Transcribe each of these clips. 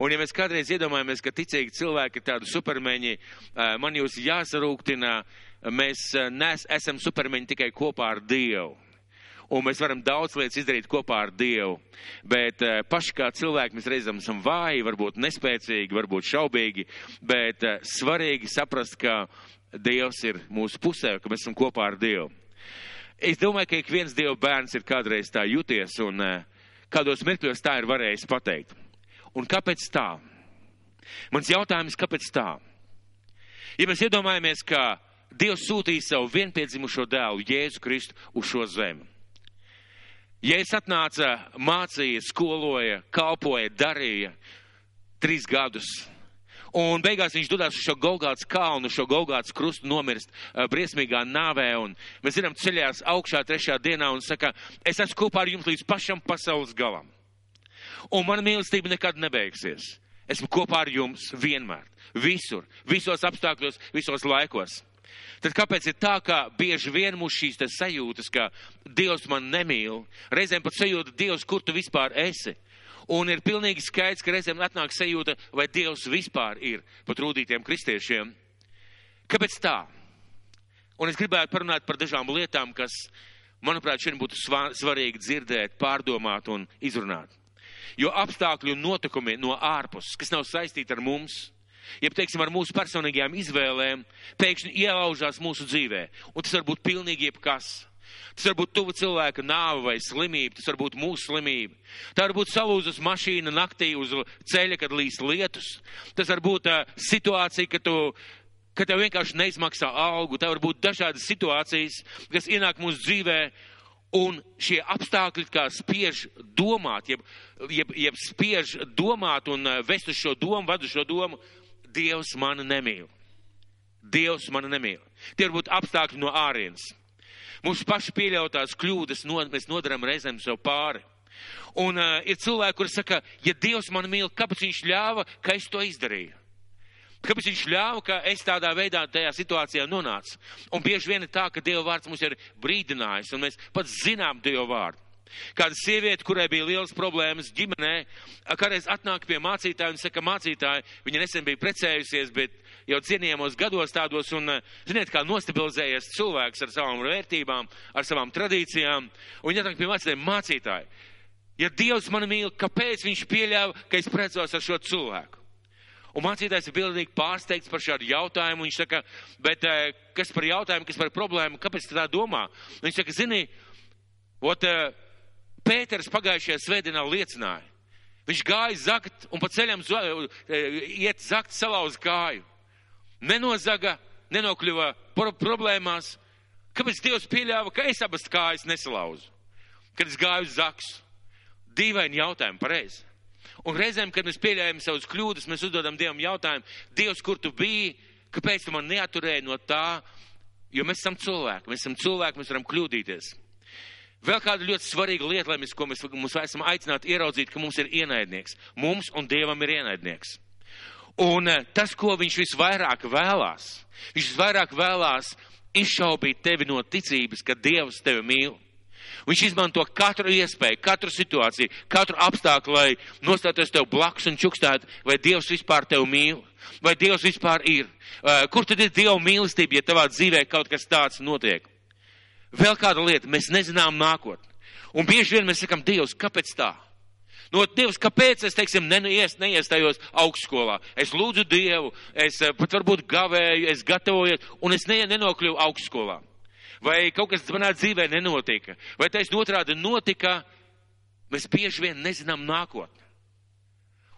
Un ja mēs kādreiz iedomājamies, ka ticīgi cilvēki ir tādi supermeņi, man jūs jāsarūktina, mēs nes, esam supermeņi tikai kopā ar Dievu. Un mēs varam daudz lietas izdarīt kopā ar Dievu. Bet paši kā cilvēki mēs reizēm esam vāji, varbūt nespēcīgi, varbūt šaubīgi, bet svarīgi saprast, ka Dievs ir mūsu pusē, ka mēs esam kopā ar Dievu. Es domāju, ka ik viens Dieva bērns ir kādreiz tā jūties un kādos mirkļos tā ir varējis pateikt. Un kāpēc tā? Mans jautājums, kāpēc tā? Ja mēs iedomājamies, ka Dievs sūtīja savu vienpiedzimušo dēlu, Jēzu Kristu, uz šo zemi. Jēzus atnāca, mācīja, skoloja, kalpoja, darīja trīs gadus. Un beigās viņš dodas uz šo Golgāts kalnu, šo Golgāts krustu nomirst briesmīgā nāvē. Un mēs zinām, ceļās augšā trešā dienā un saka, es esmu kopā ar jums līdz pašam pasaules galam un mana mīlestība nekad nebeigsies. Esmu kopā ar jums vienmēr, visur, visos apstākļos, visos laikos. Tad kāpēc ir tā, ka bieži vien mūs šīs sajūtas, ka Dievs man nemīl, reizēm pat sajūta Dievs, kur tu vispār esi? Un ir pilnīgi skaidrs, ka reizēm atnāk sajūta, vai Dievs vispār ir pat rūtītiem kristiešiem. Kāpēc tā? Un es gribētu parunāt par dažām lietām, kas, manuprāt, šodien būtu svarīgi dzirdēt, pārdomāt un izrunāt. Jo apstākļi un notikumi no ārpuses, kas nav saistīti ar mums, jeb, teiksim, ar mūsu personīgajām izvēlēm, pēkšņi ielaužās mūsu dzīvē. Un tas var būt pilnīgi jebkas. Tas var būt tuvu cilvēka nāve vai slimība, tas var būt mūsu slimība. Tā var būt salūzus mašīna naktī uz ceļa, kad līst lietus. Tas var būt uh, situācija, ka tu ka tev vienkārši neizmaksā algu. Tā var būt dažādas situācijas, kas ienāk mūsu dzīvē, Un šie apstākļi kā spiež domāt, jeb, jeb, jeb spiež domāt un eh, vest uz šo domu, vadu šo domu, Dievs mani nemīl. Dievs mani nemīl. Tie var būt apstākļi no ārienes. Mūsu paši pieļautās kļūdas no, mēs nodaram reizēm sev pāri. Un uh, ir cilvēki, kuri saka, ja Dievs mani mīl, kāpēc viņš ļāva, ka es to izdarīju? Kāpēc viņš ļāva, ka es tādā veidā tajā situācijā nonācu? Un bieži vien ir tā, ka Dieva vārds mums ir brīdinājis, un mēs pat zinām Dieva vārdu. Kāda sieviete, kurai bija liels problēmas ģimenē, kādreiz atnāk pie mācītāja un saka, mācītāji, viņa nesen bija precējusies, bet jau cienījamos gados tādos, un, ziniet, kā nostabilizējies cilvēks ar savām vērtībām, ar savām tradīcijām, un viņa atnāk pie mācītāja, mācītāji, ja Dievs mani mīl, kāpēc viņš pieļāva, ka es precos ar šo cilvēku? Un mācītājs ir pilnīgi pārsteigts par šādu jautājumu. Viņš saka, bet eh, kas par jautājumu, kas par problēmu, kāpēc tā domā? Viņš saka, zini, ot, eh, Pēters pagājušajā svētdienā liecināja. Viņš gāja zakt un pa ceļam eh, iet zakt salauz kāju. Nenozaga, nenokļuva problēmās. Kāpēc Dievs pieļāva, ka es abas kājas nesalauzu? Kad es gāju uz zaksu. Dīvaini jautājumi, pareizi. Un reizēm, kad mēs pieļaujam savus kļūdas, mēs uzdodam Dievam jautājumu, Dievs, kur tu biji, kāpēc tu man neaturēji no tā, jo mēs esam cilvēki, mēs esam cilvēki, mēs varam kļūdīties. Vēl kāda ļoti svarīga lieta, lai mēs, ko mēs mums esam aicināti ieraudzīt, ka mums ir ienaidnieks. Mums un Dievam ir ienaidnieks. Un eh, tas, ko viņš visvairāk vēlās, viņš visvairāk vēlās izšaubīt tevi no ticības, ka Dievs tevi mīl. Viņš izmanto katru iespēju, katru situāciju, katru apstākļu, lai nostātos tev blakus un čukstētu, vai Dievs vispār tevi mīl, vai Dievs vispār ir. Kur tad ir Dieva mīlestība, ja tavā dzīvē kaut kas tāds notiek? Vēl kāda lieta, mēs nezinām nākotni. Un bieži vien mēs sakam, Dievs, kāpēc tā? No Dievs, kāpēc es, teiksim, neies, neiestājos augstskolā? Es lūdzu Dievu, es pat varbūt gavēju, es gatavojos, un es ne, nenokļuvu augstskolā vai kaut kas manā dzīvē nenotika, vai taisn otrādi notika, mēs bieži vien nezinām nākotni.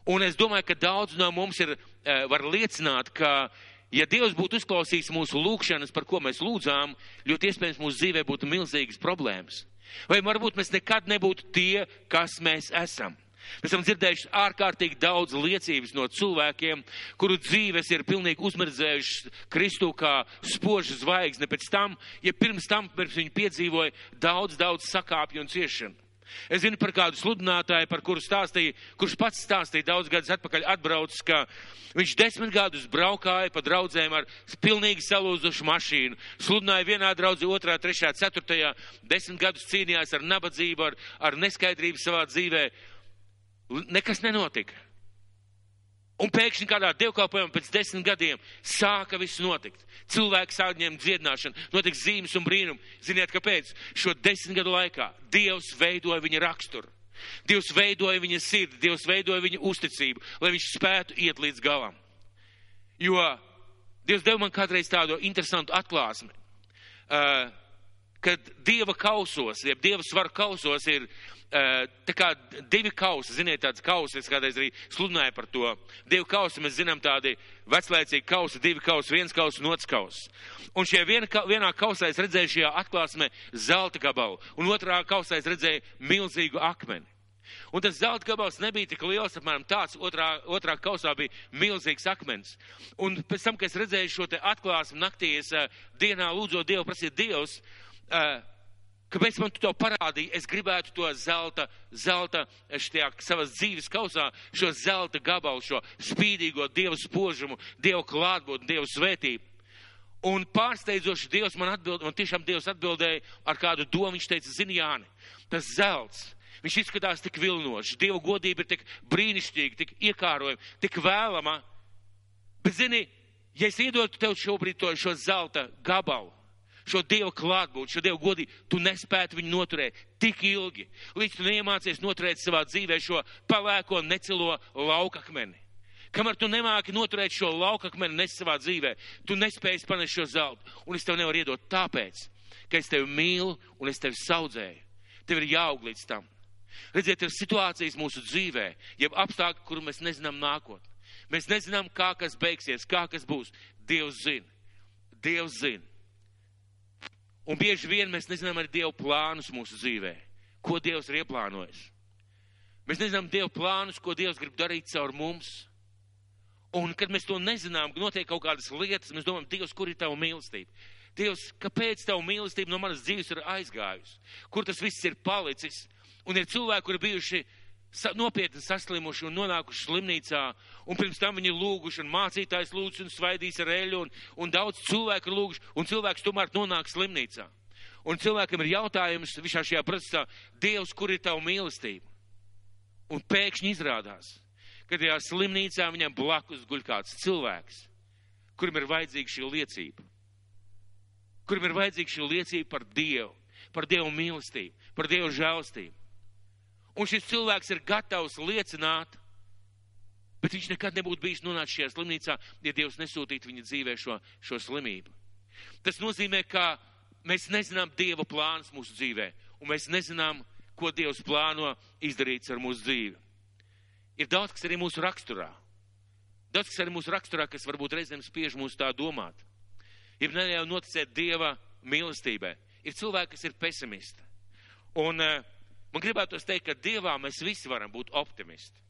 Un es domāju, ka daudz no mums ir, eh, var liecināt, ka, ja Dievs būtu uzklausījis mūsu lūgšanas, par ko mēs lūdzām, ļoti iespējams mūsu dzīvē būtu milzīgas problēmas. Vai varbūt mēs nekad nebūtu tie, kas mēs esam. Mēs esam dzirdējuši ārkārtīgi daudz liecības no cilvēkiem, kuru dzīves ir pilnīgi uzmirdzējušas Kristu kā spožu zvaigzne pēc tam, ja pirms tam, pirms viņi piedzīvoja daudz, daudz sakāpju un ciešanu. Es zinu par kādu sludinātāju, par kuru stāstīja, kurš pats stāstīja daudz gadus atpakaļ atbraucis, ka viņš desmit gadus braukāja pa draudzēm ar pilnīgi salūzušu mašīnu. Sludināja vienā draudzē, otrā, trešā, ceturtajā, desmit gadus cīnījās ar nabadzību, ar, ar neskaidrību savā dzīvē nekas nenotika. Un pēkšņi kādā dievkalpojumā pēc desmit gadiem sāka viss notikt. Cilvēki sāk ņemt dziedināšanu, notiks zīmes un brīnumi. Ziniet, kāpēc? Šo desmit gadu laikā Dievs veidoja viņa raksturu. Dievs veidoja viņa sirdi, Dievs veidoja viņa uzticību, lai viņš spētu iet līdz galam. Jo Dievs deva man kādreiz tādu interesantu atklāsmi, uh, kad Dieva kausos, jeb Dieva svaru kausos ir tā kā divi kausi, ziniet, tāds kausi, es kādreiz arī sludināju par to. Divi kausi, mēs zinām tādi veclaicīgi kausi, divi kausi, viens kausi un otrs kausi. Un šajā vien, vienā kausā es redzēju šajā atklāsmē zelta gabalu, un otrā kausā es redzēju milzīgu akmeni. Un tas zelta gabals nebija tik liels, apmēram tāds, otrā, otrā kausā bija milzīgs akmens. Un pēc tam, kad es redzēju šo te atklāsmu naktī, es uh, dienā lūdzot Dievu, prasīt Dievs, uh, kāpēc man tu to parādīji? Es gribētu to zelta, zelta šajā savas dzīves kausā, šo zelta gabalu, šo spīdīgo Dievu spožumu, Dievu klātbūtni, Dievu svētību. Un pārsteidzoši Dievs man atbild, man tiešām Dievs atbildēja ar kādu domu, viņš teica, zini Jāni, tas zelts, viņš izskatās tik vilnošs, Dieva godība ir tik brīnišķīga, tik iekārojama, tik vēlama. Bet zini, ja es iedotu tev šobrīd to šo zelta gabalu, šo Dieva klātbūtni, šo Dieva godību, tu nespētu viņu noturēt tik ilgi, līdz tu neiemācies noturēt savā dzīvē šo palēko necilo laukakmeni. Kamēr tu nemāki noturēt šo laukakmeni nes savā dzīvē, tu nespēji panest šo zeltu. Un es tev nevaru iedot tāpēc, ka es tevi mīlu un es tevi saudzēju. Tev ir jāaug līdz tam. Redziet, ir situācijas mūsu dzīvē, jeb apstākļi, kuru mēs nezinām nākotnē. Mēs nezinām, kā kas beigsies, kā kas būs. Dievs zina. Dievs zina. Un bieži vien mēs nezinām arī Dieva plānus mūsu dzīvē. Ko Dievs ir ieplānojis. Mēs nezinām Dieva plānus, ko Dievs grib darīt caur mums. Un, kad mēs to nezinām, notiek kaut kādas lietas, mēs domājam, Dievs, kur ir tava mīlestība? Dievs, kāpēc tava mīlestība no manas dzīves ir aizgājusi? Kur tas viss ir palicis? Un ir cilvēki, kuri bijuši nopietni saslimuši un nonākuši slimnīcā, un pirms tam viņi lūguši, un mācītājs lūdz un svaidīs ar eļu, un, un daudz cilvēku ir lūguši, un cilvēks tomēr nonāk slimnīcā. Un cilvēkam ir jautājums visā šajā procesā, Dievs, kur ir tava mīlestība? Un pēkšņi izrādās, ka tajā slimnīcā viņam blakus guļ kāds cilvēks, kurim ir vajadzīga šī liecība. Kurim ir vajadzīga šī liecība par Dievu, par Dievu mīlestību, par Dievu žēlstību. Un šis cilvēks ir gatavs liecināt, bet viņš nekad nebūtu bijis nonācis šajā slimnīcā, ja Dievs nesūtītu viņa dzīvē šo, šo slimību. Tas nozīmē, ka mēs nezinām Dieva plānus mūsu dzīvē, un mēs nezinām, ko Dievs plāno izdarīt ar mūsu dzīvi. Ir daudz, kas arī mūsu raksturā. Daudz, kas arī mūsu raksturā, kas varbūt reizēm spiež mūs tā domāt. Ir neļauj noticēt Dieva mīlestībai. Ir cilvēki, kas ir pesimisti. Un uh, Man gribētos teikt, ka Dievā mēs visi varam būt optimisti.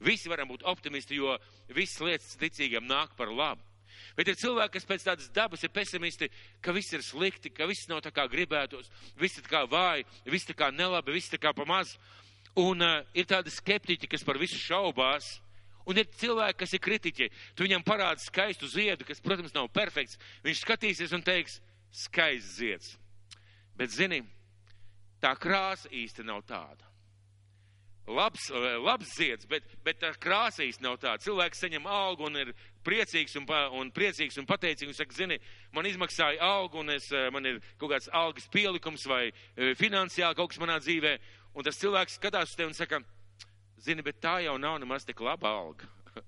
Visi varam būt optimisti, jo visas lietas ticīgiem nāk par labu. Bet ir cilvēki, kas pēc tādas dabas ir pesimisti, ka viss ir slikti, ka viss nav tā kā gribētos, viss ir tā kā vāji, viss tā kā nelabi, viss tā kā pamaz. Un uh, ir tādi skeptiķi, kas par visu šaubās. Un ir cilvēki, kas ir kritiķi. Tu viņam parādi skaistu ziedu, kas, protams, nav perfekts. Viņš skatīsies un teiks, skaists zieds. Bet, zini, tā krāsa īsti nav tāda. Labs, eh, labs zieds, bet, bet tā krāsa īsti nav tāda. Cilvēks saņem algu un ir priecīgs un, un priecīgs un pateicīgs un saka, zini, man izmaksāja algu un es, eh, man ir kaut kāds algas pielikums vai eh, finansiāli kaut kas manā dzīvē. Un tas cilvēks skatās uz tevi un saka, zini, bet tā jau nav nemaz tik laba alga.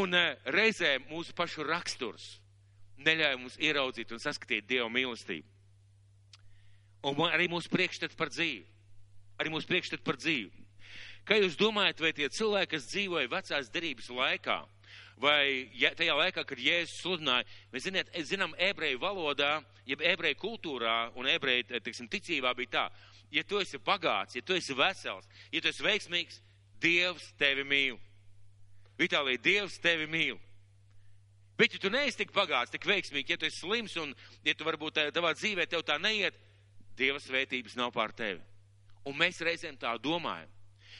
un reizē mūsu pašu raksturs neļauj mums ieraudzīt un saskatīt Dieva mīlestību. Un arī mūsu priekšstats par dzīvi. Arī mūsu priekšstats par dzīvi. Kā jūs domājat, vai tie cilvēki, kas dzīvoja vecās derības laikā, vai ja, tajā laikā, kad Jēzus sludināja, mēs ziniet, zinām, ebreju valodā, jeb ebreju kultūrā un ebreju, teiksim, ticībā bija tā, ja tu esi bagāts, ja tu esi vesels, ja tu esi veiksmīgs, Dievs tevi mīl. Vitālija, Dievs tevi mīl. Bet, ja tu neesi tik bagāts, tik veiksmīgs, ja tu esi slims un, ja tu varbūt tavā dzīvē tev tā neiet, Dieva svētības nav pār tevi. Un mēs reizēm tā domājam.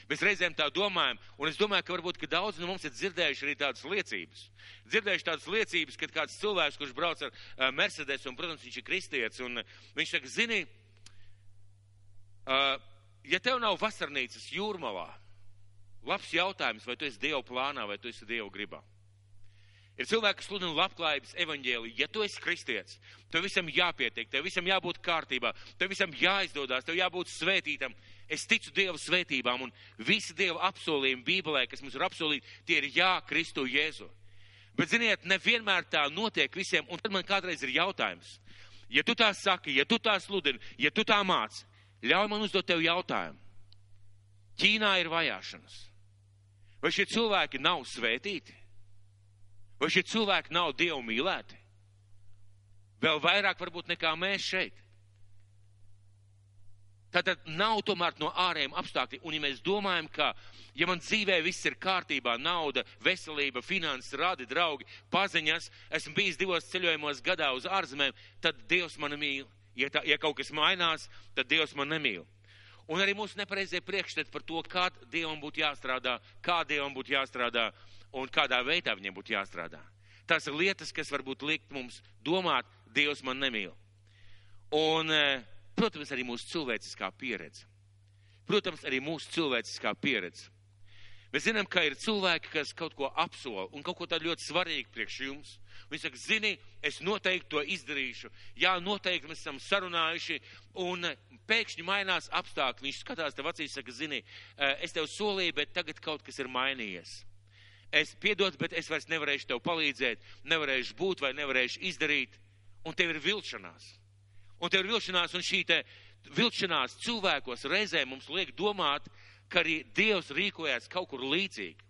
Mēs reizēm tā domājam, un es domāju, ka varbūt ka daudz no mums ir dzirdējuši arī tādas liecības. Dzirdējuši tādas liecības, kad kāds cilvēks, kurš brauc ar uh, Mercedes, un, protams, viņš ir kristietis, un uh, viņš saka, zini, uh, ja tev nav vasarnīcas jūrmalā, labs jautājums, vai tu esi Dieva plānā, vai tu esi Dieva gribā. Ir cilvēki, kas sludina labklājības evaņģēliju. Ja tu esi kristietis, tev visam jāpietiek, tev visam jābūt kārtībā, tev visam jāizdodas, tev jābūt svētītam. Es ticu Dieva svētībām un visi Dieva apsolījumi Bībelē, kas mums ir apsolīti, tie ir jā, Kristu Jēzu. Bet, ziniet, nevienmēr tā notiek visiem, un tad man kādreiz ir jautājums. Ja tu tā saki, ja tu tā sludini, ja tu tā māci, ļauj man uzdot tev jautājumu. Ķīnā ir vajāšanas. Vai šie cilvēki nav svētīti? Vai šie cilvēki nav dievu mīlēti? Vēl vairāk varbūt nekā mēs šeit. Tātad nav tomēr no ārējiem apstākļiem. Un ja mēs domājam, ka, ja man dzīvē viss ir kārtībā, nauda, veselība, finanses, radi, draugi, paziņas, esmu bijis divos ceļojumos gadā uz ārzemēm, tad Dievs mani mīl. Ja, tā, ja kaut kas mainās, tad Dievs man nemīl. Un arī mūsu nepareizie priekšstati par to, kā Dievam būtu jāstrādā, kā Dievam būtu jāstrādā un kādā veidā viņiem būtu jāstrādā. Tās ir lietas, kas varbūt likt mums domāt, Dievs man nemīl. Un, eh, protams, arī mūsu cilvēciskā pieredze. Protams, arī mūsu cilvēciskā pieredze. Mēs zinām, ka ir cilvēki, kas kaut ko apsola un kaut ko tādu ļoti svarīgu priekš jums. Viņi saka, zini, es noteikti to izdarīšu. Jā, noteikti mēs esam sarunājuši, un eh, pēkšņi mainās apstākļi. Viņš skatās tev acīs, saka, zini, eh, es tev solīju, bet tagad kaut kas ir mainījies es piedodu, bet es vairs nevarēšu tev palīdzēt, nevarēšu būt vai nevarēšu izdarīt, un tev ir vilšanās. Un tev ir vilšanās, un šī te vilšanās cilvēkos reizē mums liek domāt, ka arī Dievs rīkojās kaut kur līdzīgi.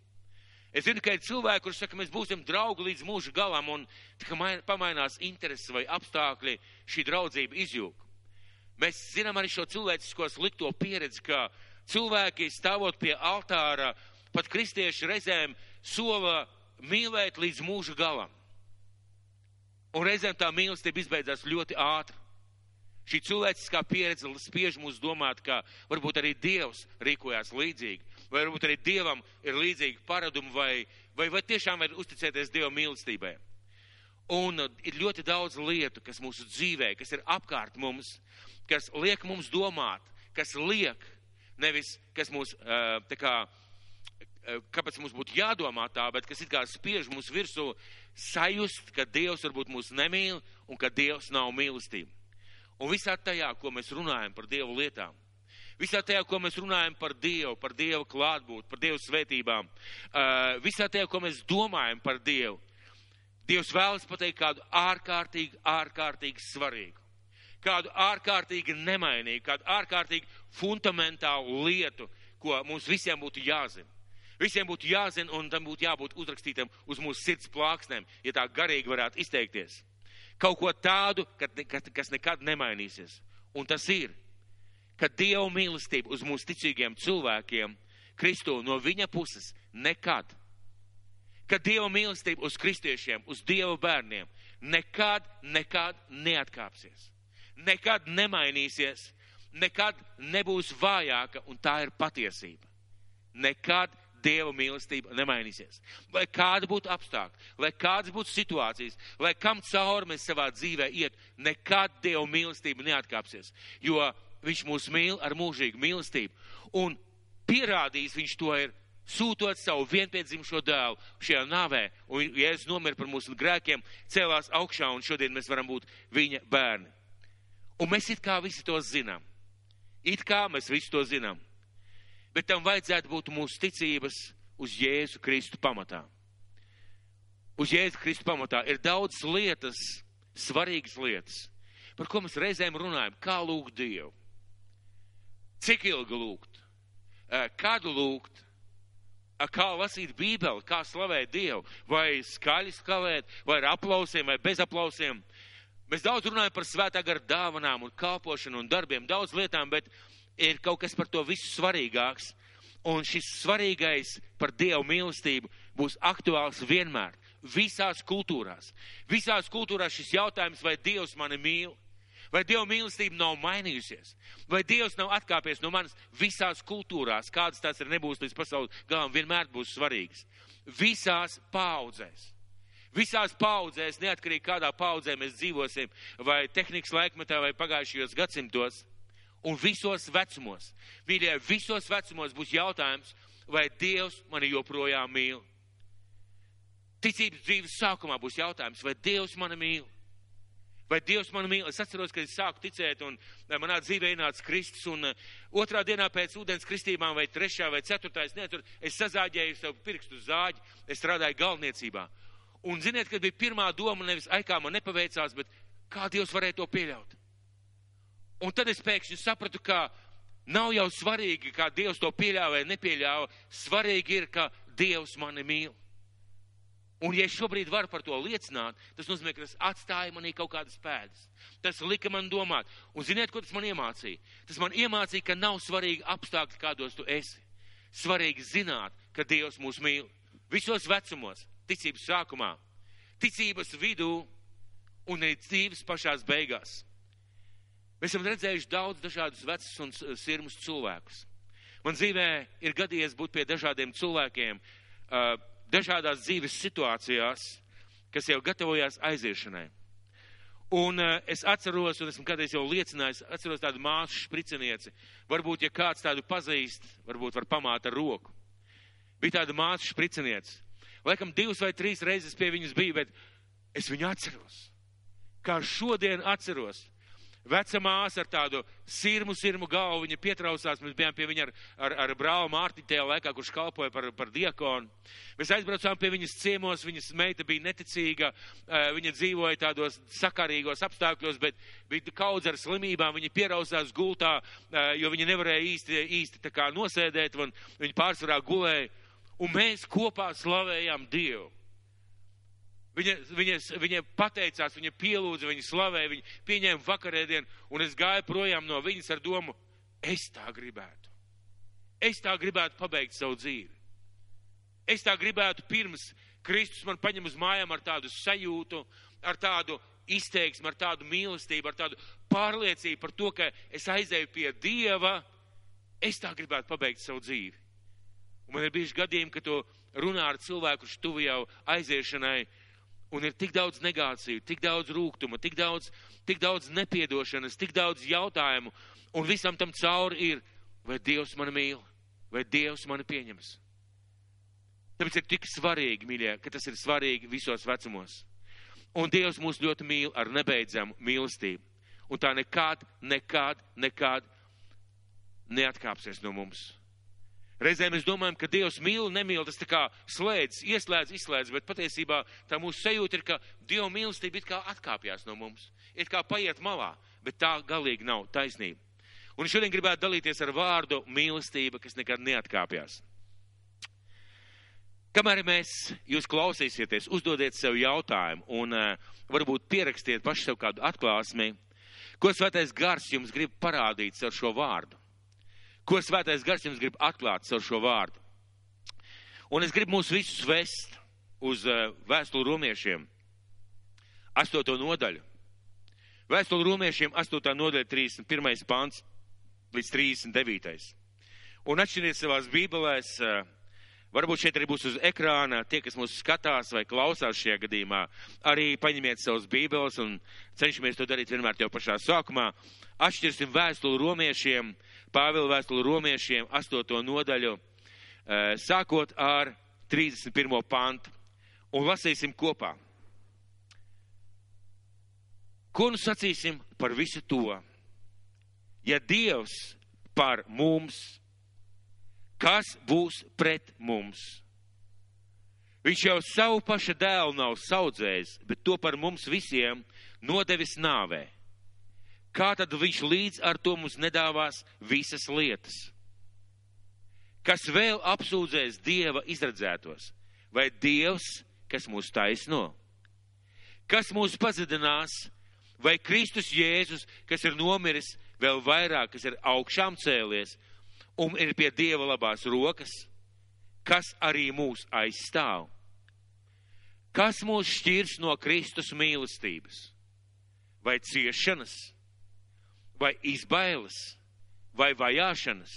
Es zinu, ka ir cilvēki, kurš saka, mēs būsim draugi līdz mūža galam, un tikai pamainās intereses vai apstākļi, šī draudzība izjūg. Mēs zinām arī šo cilvēcisko slikto pieredzi, ka cilvēki stāvot pie altāra, pat kristieši reizēm sola mīlēt līdz mūža galam. Un reizēm tā mīlestība izbeidzās ļoti ātri. Šī cilvēciskā pieredze spiež mūs domāt, ka varbūt arī Dievs rīkojās līdzīgi, vai varbūt arī Dievam ir līdzīgi paradumi, vai, vai, vai tiešām var uzticēties Dieva mīlestībai. Un uh, ir ļoti daudz lietu, kas mūsu dzīvē, kas ir apkārt mums, kas liek mums domāt, kas liek, nevis kas mūs uh, tā kā kāpēc mums būtu jādomā tā, bet kas it kā spiež mums virsū sajust, ka Dievs varbūt mūs nemīl un ka Dievs nav mīlestība. Un visā tajā, ko mēs runājam par Dievu lietām, visā tajā, ko mēs runājam par Dievu, par Dievu klātbūtni, par Dievu svētībām, uh, visā tajā, ko mēs domājam par Dievu, Dievs vēlas pateikt kādu ārkārtīgi, ārkārtīgi svarīgu, kādu ārkārtīgi nemainīgu, kādu ārkārtīgi fundamentālu lietu, ko mums visiem būtu jāzina. Visiem būtu jāzina, un tam būtu jābūt uzrakstītam uz mūsu sirds plāksnēm, ja tā garīgi varētu izteikties. Kaut ko tādu, kas nekad nemainīsies. Un tas ir, ka Dieva mīlestība uz mūsu ticīgiem cilvēkiem, Kristu no viņa puses, nekad. Ka Dieva mīlestība uz kristiešiem, uz Dieva bērniem, nekad, nekad neatkāpsies. Nekad nemainīsies, nekad nebūs vājāka, un tā ir patiesība. Nekad Dieva mīlestība nemainīsies. Lai kāda būtu apstākļi, lai kādas būtu situācijas, lai kam cauri mēs savā dzīvē iet, nekad Dieva mīlestība neatkāpsies. Jo Viņš mūs mīl ar mūžīgu mīlestību. Un pierādījis viņš to ir sūtot savu vienpiedzimušo dēlu šajā nāvē, un Jēzus nomira par mūsu grēkiem, cēlās augšā, un šodien mēs varam būt viņa bērni. Un mēs it kā visi to zinām. It kā mēs visi to zinām bet tam vajadzētu būt mūsu ticības uz Jēzu Kristu pamatā. Uz Jēzu Kristu pamatā ir daudz lietas, svarīgas lietas, par ko mēs reizēm runājam. Kā lūgt Dievu? Cik ilgi lūgt? Kādu lūgt? Kā lasīt Bībeli, kā slavēt Dievu? Vai skaļi slavēt, vai ar aplausiem, vai bez aplausiem? Mēs daudz runājam par svētā gara dāvanām un kalpošanu un darbiem, daudz lietām, bet ir kaut kas par to visu svarīgāks. Un šis svarīgais par Dievu mīlestību būs aktuāls vienmēr, visās kultūrās. Visās kultūrās šis jautājums, vai Dievs mani mīl, vai Dieva mīlestība nav mainījusies, vai Dievs nav atkāpies no manis visās kultūrās, kādas tās ir nebūs līdz pasaules galam, vienmēr būs svarīgas. Visās paudzēs. Visās paudzēs, neatkarīgi kādā paudzē mēs dzīvosim, vai tehnikas laikmetā, vai pagājušajos gadsimtos un visos vecumos. Mīļie, visos vecumos būs jautājums, vai Dievs mani joprojām mīl. Ticības dzīves sākumā būs jautājums, vai Dievs mani mīl. Vai Dievs mani mīl? Es atceros, kad es sāku ticēt, un manā dzīvē ienāca Kristus, un uh, otrā dienā pēc ūdens kristībām, vai trešā, vai ceturtā, es nezinu, es sazāģēju savu pirkstu zāģi, es strādāju galvniecībā. Un ziniet, kad bija pirmā doma, nevis, ai, kā man nepaveicās, bet kā Dievs varēja to pieļaut? Un tad es pēkšņi sapratu, ka nav jau svarīgi, kā Dievs to pieļāva vai nepieļāva, svarīgi ir, ka Dievs mani mīl. Un, ja es šobrīd varu par to liecināt, tas nozīmē, ka tas atstāja manī kaut kādas pēdas. Tas lika man domāt. Un ziniet, ko tas man iemācīja? Tas man iemācīja, ka nav svarīgi apstākļi, kādos tu esi. Svarīgi zināt, ka Dievs mūs mīl. Visos vecumos, ticības sākumā, ticības vidū un arī dzīves pašās beigās. Mēs esam redzējuši daudz dažādus vecus un sirmus cilvēkus. Man dzīvē ir gadījies būt pie dažādiem cilvēkiem. Uh, dažādās dzīves situācijās, kas jau gatavojās aiziešanai. Un uh, es atceros, un esmu kādreiz jau liecinājis, atceros tādu māsu špricenieci. Varbūt, ja kāds tādu pazīst, varbūt var pamāt ar roku. Bija tāda māsa špricenieci. Laikam divas vai trīs reizes pie viņas biju, bet es viņu atceros. Kā šodien atceros veca māsa ar tādu sirmu, sirmu galvu, viņa pietrausās, mēs bijām pie viņa ar, ar, ar brāli Mārtiņu tajā laikā, kurš kalpoja par, par diakonu. Mēs aizbraucām pie viņas ciemos, viņas meita bija neticīga, viņa dzīvoja tādos sakarīgos apstākļos, bet bija kaudz ar slimībām, viņa pierausās gultā, jo viņa nevarēja īsti, īsti tā kā nosēdēt, un viņa pārsvarā gulēja, un mēs kopā slavējām Dievu. Viņa, viņa, viņa pateicās, viņa pielūdza, viņa slavēja, viņa pieņēma vakarēdienu, un es gāju projām no viņas ar domu, es tā gribētu. Es tā gribētu pabeigt savu dzīvi. Es tā gribētu pirms Kristus man paņem uz mājām ar tādu sajūtu, ar tādu izteiksmi, ar tādu mīlestību, ar tādu pārliecību par to, ka es aizēju pie Dieva. Es tā gribētu pabeigt savu dzīvi. Un man ir bijuši gadījumi, ka to runā ar cilvēku, kurš tuvu jau aiziešanai, uh, Un ir tik daudz negāciju, tik daudz rūkuma, tik daudz, tik daudz nepiedošanas, tik daudz jautājumu. Un visam tam cauri ir, vai Dievs mani mīl, vai Dievs mani pieņems. Tāpēc ir tik svarīgi, mīļie, ka tas ir svarīgi visos vecumos. Un Dievs mūs ļoti mīl ar nebeidzamu mīlestību. Un tā nekad, nekad, nekad neatkāpsies no mums. Reizēm mēs domājam, ka Dievs mīl, nemīl, tas tā kā slēdz, ieslēdz, izslēdz, bet patiesībā tā mūsu sajūta ir, ka Dieva mīlestība it kā atkāpjas no mums, it kā paiet malā, bet tā galīgi nav taisnība. Un šodien gribētu dalīties ar vārdu mīlestība, kas nekad neatkāpjas. Kamēr mēs jūs klausīsieties, uzdodiet sev jautājumu un uh, varbūt pierakstiet paši sev kādu atklāsmi, ko svētais gars jums grib parādīt ar šo vārdu ko svētais gars jums grib atklāt ar šo vārdu. Un es gribu mūs visus vest uz uh, vēstuli romiešiem, 8. nodaļu. Vēstuli romiešiem 8. nodaļa, 31. pants līdz 39. Un atšķiriet savās bībelēs, uh, varbūt šeit arī būs uz ekrāna, tie, kas mūs skatās vai klausās šajā gadījumā, arī paņemiet savus bībeles un cenšamies to darīt vienmēr jau pašā sākumā. Atšķirsim vēstuli romiešiem Pāvila vēstuli romiešiem, 8. nodaļu, eh, sākot ar 31. pantu, un lasīsim kopā. Ko nu sacīsim par visu to? Ja Dievs par mums, kas būs pret mums? Viņš jau savu paša dēlu nav saudzējis, bet to par mums visiem nodevis nāvē kā tad viņš līdz ar to mums nedāvās visas lietas? Kas vēl apsūdzēs Dieva izredzētos? Vai Dievs, kas mūs taisno? Kas mūs pazudinās? Vai Kristus Jēzus, kas ir nomiris, vēl vairāk, kas ir augšām cēlies un ir pie Dieva labās rokas, kas arī mūs aizstāv? Kas mūs šķirs no Kristus mīlestības? Vai ciešanas? vai izbailes, vai vajāšanas,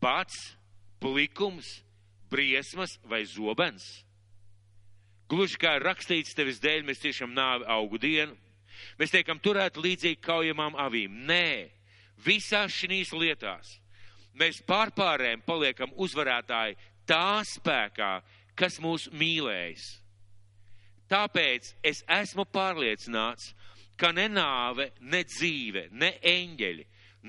pats, plikums, briesmas vai zobens. Gluži kā rakstīts tevis dēļ, mēs tiešām nāvi augu dienu. Mēs tiekam turēti līdzīgi kaujamām avīm. Nē, visās šīs lietās mēs pārpārējiem paliekam uzvarētāji tā spēkā, kas mūs mīlējis. Tāpēc es esmu pārliecināts, ka ne nāve, ne dzīve, ne eņģeļi,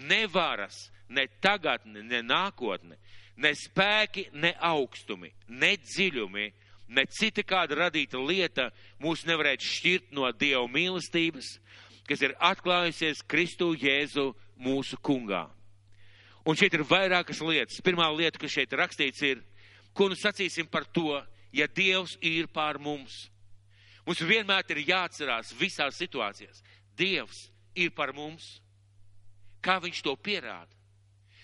ne varas, ne tagadne, ne nākotne, ne spēki, ne augstumi, ne dziļumi, ne cita kāda radīta lieta mūs nevarētu šķirt no Dieva mīlestības, kas ir atklājusies Kristu Jēzu mūsu kungā. Un šeit ir vairākas lietas. Pirmā lieta, kas šeit rakstīts, ir, ko nu sacīsim par to, ja Dievs ir pār mums. Mums vienmēr ir jāatcerās visās situācijās. Dievs ir par mums. Kā viņš to pierāda?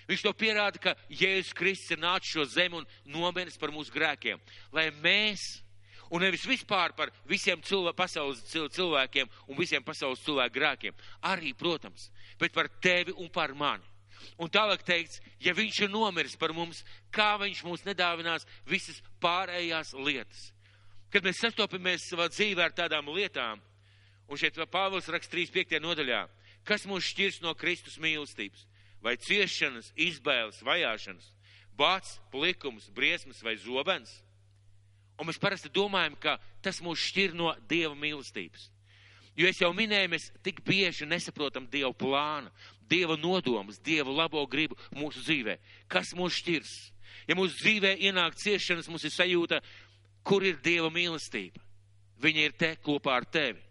Viņš to pierāda, ka Jēzus Kristus ir nācis šo zemi un nomiris par mūsu grēkiem, lai mēs, un nevis vispār par visiem cilvē, pasaules cilvēkiem un visiem pasaules cilvēku grēkiem, arī, protams, bet par tevi un par mani. Un tālāk teikts, ja viņš ir nomiris par mums, kā viņš mums nedāvinās visas pārējās lietas. Kad mēs sastopamies savā dzīvē ar tādām lietām, un šeit Pāvils raksta 3.5. nodaļā, kas mūs šķirs no Kristus mīlestības? vai ciešanas, izbēles, vajāšanas, bāts, plikums, briesmas vai zobens. Un mēs parasti domājam, ka tas mūs šķir no Dieva mīlestības. Jo es jau minēju, mēs tik bieži nesaprotam Dieva plānu, Dieva nodomus, Dieva labo gribu mūsu dzīvē. Kas mūs šķirs? Ja mūsu dzīvē ienāk ciešanas, mums ir sajūta, kur ir Dieva mīlestība. Viņa ir te kopā ar tevi.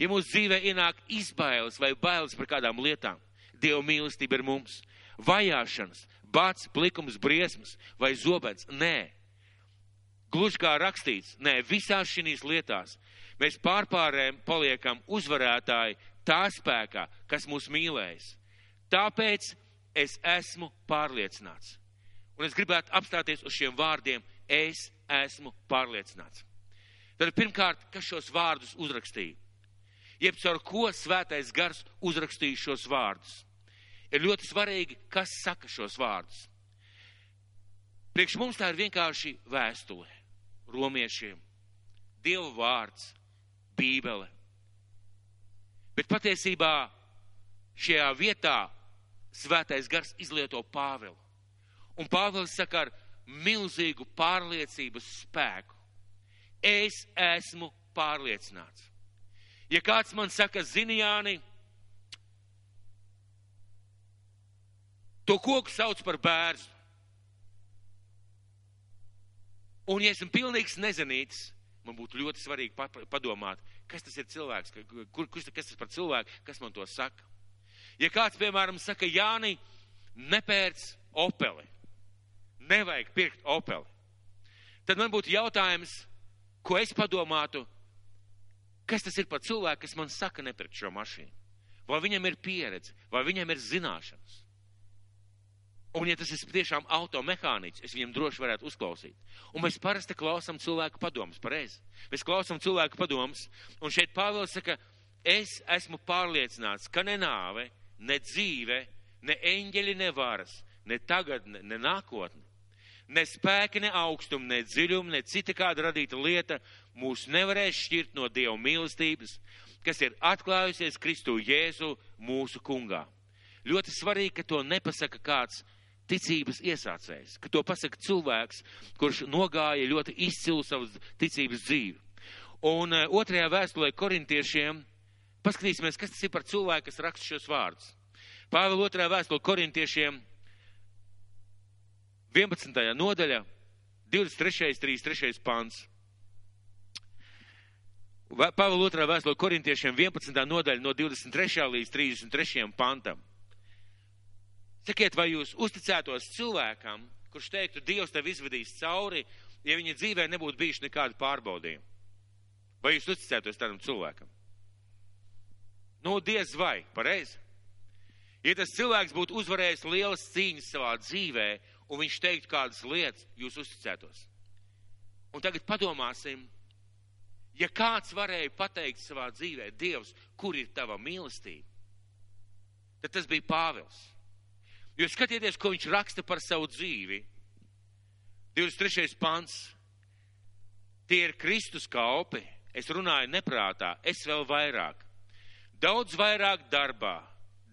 Ja mūsu dzīvē ienāk izbailes vai bailes par kādām lietām, Dieva mīlestība ir mums. Vajāšanas, bats, plikums, briesmas vai zobens. Nē. Gluži kā rakstīts, nē, visās šīs lietās mēs pārpārējiem paliekam uzvarētāji tā spēkā, kas mūs mīlēs. Tāpēc es esmu pārliecināts. Un es gribētu apstāties uz šiem vārdiem, es esmu pārliecināts. Tad pirmkārt, kas šos vārdus uzrakstīja? Jeb caur ko svētais gars uzrakstīja šos vārdus? ir ļoti svarīgi, kas saka šos vārdus. Priekš mums tā ir vienkārši vēstule romiešiem, Dieva vārds, Bībele. Bet patiesībā šajā vietā svētais gars izlieto Pāvilu. Un Pāvils saka ar milzīgu pārliecības spēku. Es esmu pārliecināts. Ja kāds man saka, zini, Jāni, To koku sauc par bērnu. Un, ja esmu pilnīgs nezinīts, man būtu ļoti svarīgi padomāt, kas tas ir cilvēks, kur, kurš, kas tas par cilvēku, kas man to saka. Ja kāds, piemēram, saka, Jāni, nepērc opeli, nevajag pirkt opeli, tad man būtu jautājums, ko es padomātu, kas tas ir par cilvēku, kas man saka nepirkt šo mašīnu. Vai viņam ir pieredze, vai viņam ir zināšanas. Un, ja tas ir tiešām automehāniķis, es viņam droši varētu uzklausīt. Un mēs parasti klausām cilvēku padomus, pareizi. Mēs klausām cilvēku padomus, un šeit Pāvils saka, es esmu pārliecināts, ka ne nāve, ne dzīve, ne eņģeļi, ne varas, ne tagadne, ne nākotne, ne spēki, ne augstumi, ne dziļumi, ne cita kāda radīta lieta mūs nevarēs šķirt no Dieva mīlestības, kas ir atklājusies Kristu Jēzu mūsu kungā. Ļoti svarīgi, ka to nepasaka kāds ticības iesācējs, ka to pasaka cilvēks, kurš nogāja ļoti izcilu savas ticības dzīvi. Un uh, otrajā vēstulē korintiešiem paskatīsimies, kas tas ir par cilvēku, kas raksta šos vārdus. Pāvela otrajā vēstulē korintiešiem 11. nodaļa, 23. 33. pants. Pāvela otrā vēstule korintiešiem 11. nodaļa no 23. līdz 33. pantam. Sakiet, vai jūs uzticētos cilvēkam, kurš teiktu, Dievs tev izvedīs cauri, ja viņa dzīvē nebūtu bijuši nekādi pārbaudījumi? Vai jūs uzticētos tādam cilvēkam? Nu, diez vai, pareizi. Ja tas cilvēks būtu uzvarējis lielas cīņas savā dzīvē, un viņš teiktu kādas lietas, jūs uzticētos. Un tagad padomāsim, ja kāds varēja pateikt savā dzīvē, Dievs, kur ir tava mīlestība, tad tas bija Pāvils. Jo skatieties, ko viņš raksta par savu dzīvi. 23. pants. Tie ir Kristus kalpi. Es runāju neprātā, es vēl vairāk. Daudz vairāk darbā,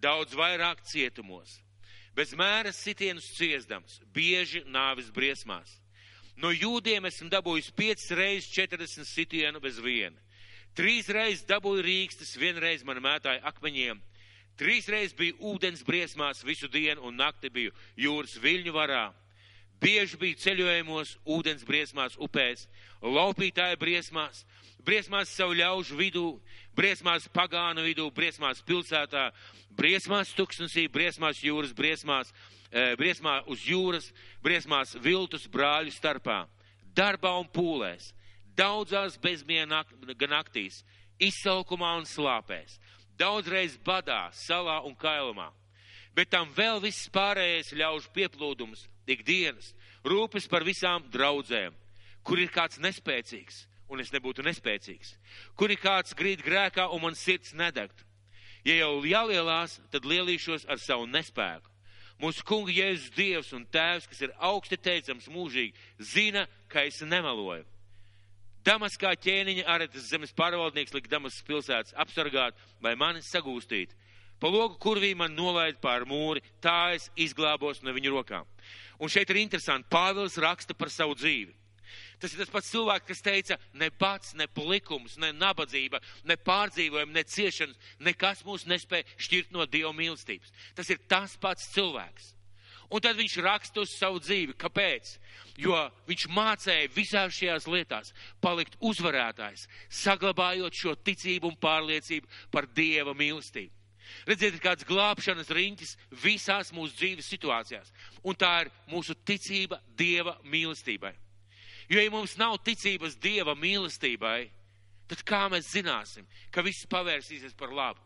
daudz vairāk cietumos. bez mēra sitienus ciesdams, bieži nāvis briesmās. No jūdiem esmu dabūjis 5 reizes 40 sitienu bez viena. Trīs reizes dabūju rīkstus, vienreiz man mētāja akmeņiem. Trīs reizes biju ūdens briesmās visu dienu un nakti biju jūras viļņu varā. Bieži biju ceļojumos, ūdens briesmās, upēs, laupītāja briesmās, briesmās savu ļaužu vidū, briesmās pagānu vidū, briesmās pilsētā, briesmās tuksnesī, briesmās jūras briesmās, e, briesmā uz jūras, briesmās viltus brāļu starpā, darbā un pūlēs, daudzās bezmiena naktīs, izsalkumā un slāpēs, daudzreiz badā, salā un kailumā. Bet tam vēl viss pārējais ļaužu pieplūdums, ikdienas, rūpes par visām draudzēm, kur ir kāds nespēcīgs, un es nebūtu nespēcīgs, kur ir kāds grīt grēkā un man sirds nedegt. Ja jau jālielās, tad lielīšos ar savu nespēku. Mūsu kunga Jēzus Dievs un Tēvs, kas ir augsti teicams mūžīgi, zina, ka es nemeloju. Damaskā ķēniņa aretas zemes pārvaldnieks lika Damaskas pilsētas apsargāt vai mani sagūstīt. Pa logu kurvī man nolaid pār mūri, tā es izglābos no viņu rokām. Un šeit ir interesanti, Pāvils raksta par savu dzīvi. Tas ir tas pats cilvēks, kas teica, ne pats, ne likums, ne nabadzība, ne pārdzīvojumi, ne ciešanas, nekas mūs nespēja šķirt no Dieva mīlestības. Tas ir tas pats cilvēks. Un tad viņš raksta uz savu dzīvi. Kāpēc? Jo viņš mācīja visās šajās lietās palikt uzvarētājs, saglabājot šo ticību un pārliecību par Dieva mīlestību. Redziet, ir kāds glābšanas riņķis visās mūsu dzīves situācijās. Un tā ir mūsu ticība Dieva mīlestībai. Jo, ja mums nav ticības Dieva mīlestībai, tad kā mēs zināsim, ka viss pavērsīsies par labu?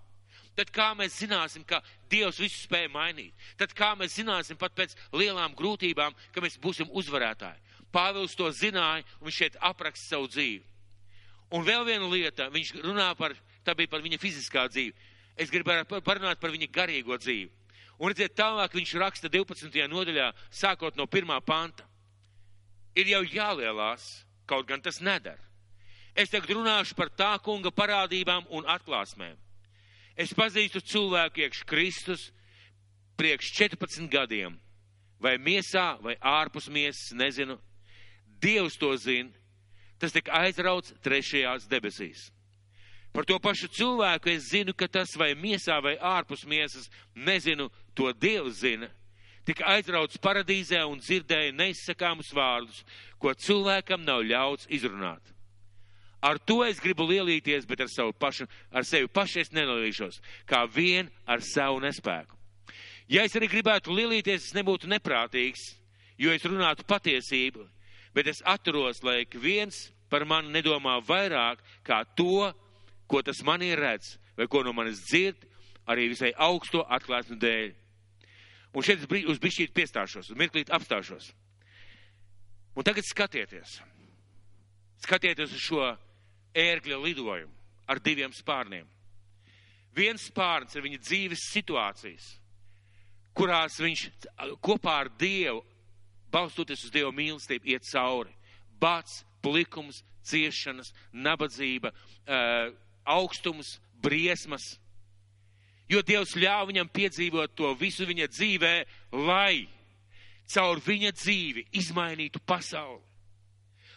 Tad kā mēs zināsim, ka Dievs visu spēja mainīt? Tad kā mēs zināsim pat pēc lielām grūtībām, ka mēs būsim uzvarētāji? Pāvils to zināja, un viņš šeit apraksta savu dzīvi. Un vēl viena lieta, viņš runā par, tā bija par viņa fiziskā dzīvi es gribētu parunāt par viņa garīgo dzīvi. Un redziet, tālāk viņš raksta 12. nodaļā, sākot no pirmā panta. Ir jau jālielās, kaut gan tas nedara. Es tagad runāšu par tā kunga parādībām un atklāsmēm. Es pazīstu cilvēku iekš Kristus priekš 14 gadiem, vai miesā, vai ārpus miesas, nezinu. Dievs to zina, tas tika aizrauts trešajās debesīs. Par to pašu cilvēku es zinu, ka tas vai miesā vai ārpus miesas, nezinu, to Dievs zina. Tik aizrauts paradīzē un dzirdēja neizsakāmus vārdus, ko cilvēkam nav ļauts izrunāt. Ar to es gribu lielīties, bet ar, savu pašu, ar sevi pašu es nenolīšos, kā vien ar savu nespēku. Ja es arī gribētu lielīties, es nebūtu neprātīgs, jo es runātu patiesību, bet es atturos, lai ik viens par mani nedomā vairāk kā to, ko tas manī redz, vai ko no manis dzird, arī visai augsto atklāsmu dēļ. Un šeit es uz bišķīt piestāšos, uz mirklīt apstāšos. Un tagad skatieties. Skatieties uz šo ērgļa lidojumu ar diviem spārniem. Viens spārns ir viņa dzīves situācijas, kurās viņš kopā ar Dievu, balstoties uz Dieva mīlestību, iet cauri. Bats, plikums, ciešanas, nabadzība, augstums, briesmas. Jo Dievs ļāva viņam piedzīvot to visu viņa dzīvē, lai caur viņa dzīvi izmainītu pasauli.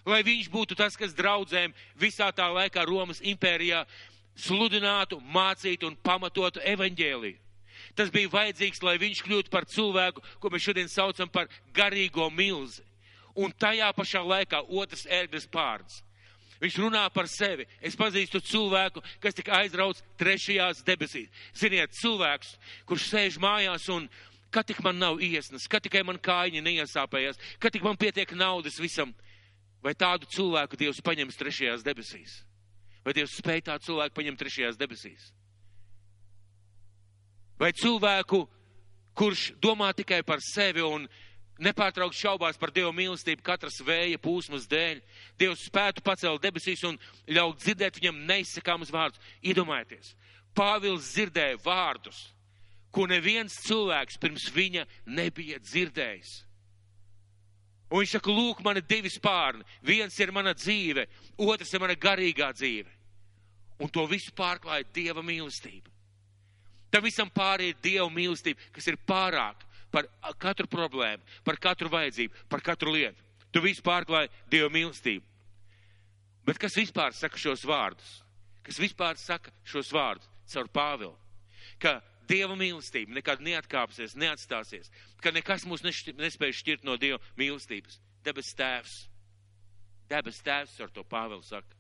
Lai viņš būtu tas, kas draudzēm visā tā laikā Romas impērijā sludinātu, mācītu un pamatotu evaņģēliju. Tas bija vajadzīgs, lai viņš kļūtu par cilvēku, ko mēs šodien saucam par garīgo milzi. Un tajā pašā laikā otrs ērglis pārds Viņš runā par sevi. Es pazīstu cilvēku, kas tika aizrauts trešajās debesīs. Ziniet, cilvēks, kurš sēž mājās un kad tik man nav iesnas, kad tikai man kājiņi neiesāpējās, kad tik man pietiek naudas visam, vai tādu cilvēku Dievs paņems trešajās debesīs? Vai Dievs spēj tādu cilvēku paņemt trešajās debesīs? Vai cilvēku, kurš domā tikai par sevi un nepārtraukt šaubās par Dieva mīlestību katras vēja pūsmas dēļ. Dievs spētu pacelt debesīs un ļaut dzirdēt viņam neizsakāmus vārdus. Iedomājieties, Pāvils dzirdēja vārdus, ko neviens cilvēks pirms viņa nebija dzirdējis. Un viņš saka, lūk, man ir divi spārni. Viens ir mana dzīve, otrs ir mana garīgā dzīve. Un to visu pārklāja Dieva mīlestība. Tam visam pārī ir Dieva mīlestība, kas ir pārāk par katru problēmu, par katru vajadzību, par katru lietu. Tu visu pārklāji Dieva mīlestību. Bet kas vispār saka šos vārdus? Kas vispār saka šos vārdus caur Pāvilu? Ka Dieva mīlestība nekad neatkāpsies, neatstāsies, ka nekas mūs nespēj šķirt no Dieva mīlestības. Debes tēvs. Debes tēvs ar to Pāvilu saka.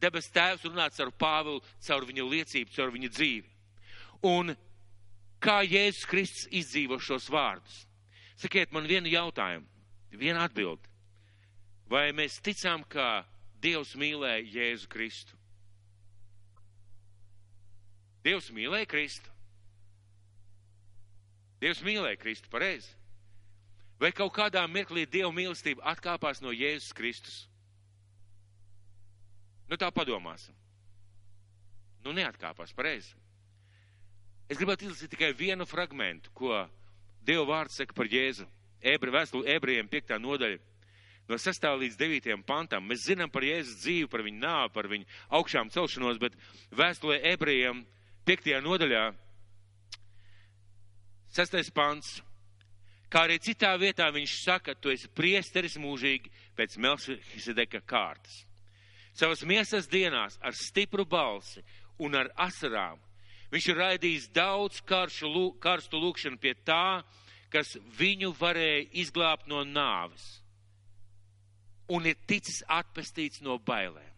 Debes tēvs runā caur Pāvilu, caur viņa liecību, caur viņa dzīvi. Un kā Jēzus Kristus izdzīvo šos vārdus? Sakiet man vienu jautājumu, vienu atbildi. Vai mēs ticām, ka Dievs mīlēja Jēzu Kristu? Dievs mīlēja Kristu. Dievs mīlēja Kristu pareizi. Vai kaut kādā mirklī Dieva mīlestība atkāpās no Jēzus Kristus? Nu tā padomāsim. Nu neatkāpās pareizi. Es gribētu izlasīt tikai vienu fragmentu, ko Dieva vārds saka par Jēzu. Ebra vēstuli ebrejiem 5. nodaļa. No 6. līdz 9. pantam mēs zinām par Jēzus dzīvi, par viņu nāvu, par viņu augšām celšanos, bet vēstulē ebrejiem 5. nodaļā 6. pants. Kā arī citā vietā viņš saka, tu esi priesteris mūžīgi pēc Melchisedeka kārtas. Savas miesas dienās ar stipru balsi un ar asarām viņš ir raidījis daudz karšu, karstu lūkšanu pie tā, kas viņu varēja izglābt no nāves un ir ticis atpestīts no bailēm.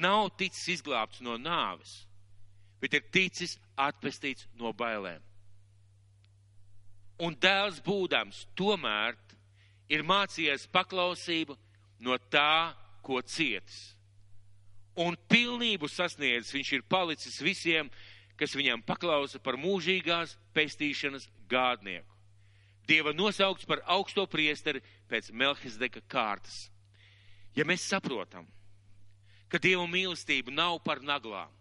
Nav ticis izglābts no nāves, bet ir ticis atpestīts no bailēm. Un dēls būdams tomēr ir mācījies paklausību no tā, ko cietis. Un pilnību sasniedzis viņš ir palicis visiem, kas viņam paklausa par mūžīgās pestīšanas gādnieku. Dieva nosaukts par augsto priesteri pēc Melchizdeka kārtas. Ja mēs saprotam, ka Dieva mīlestība nav par naglām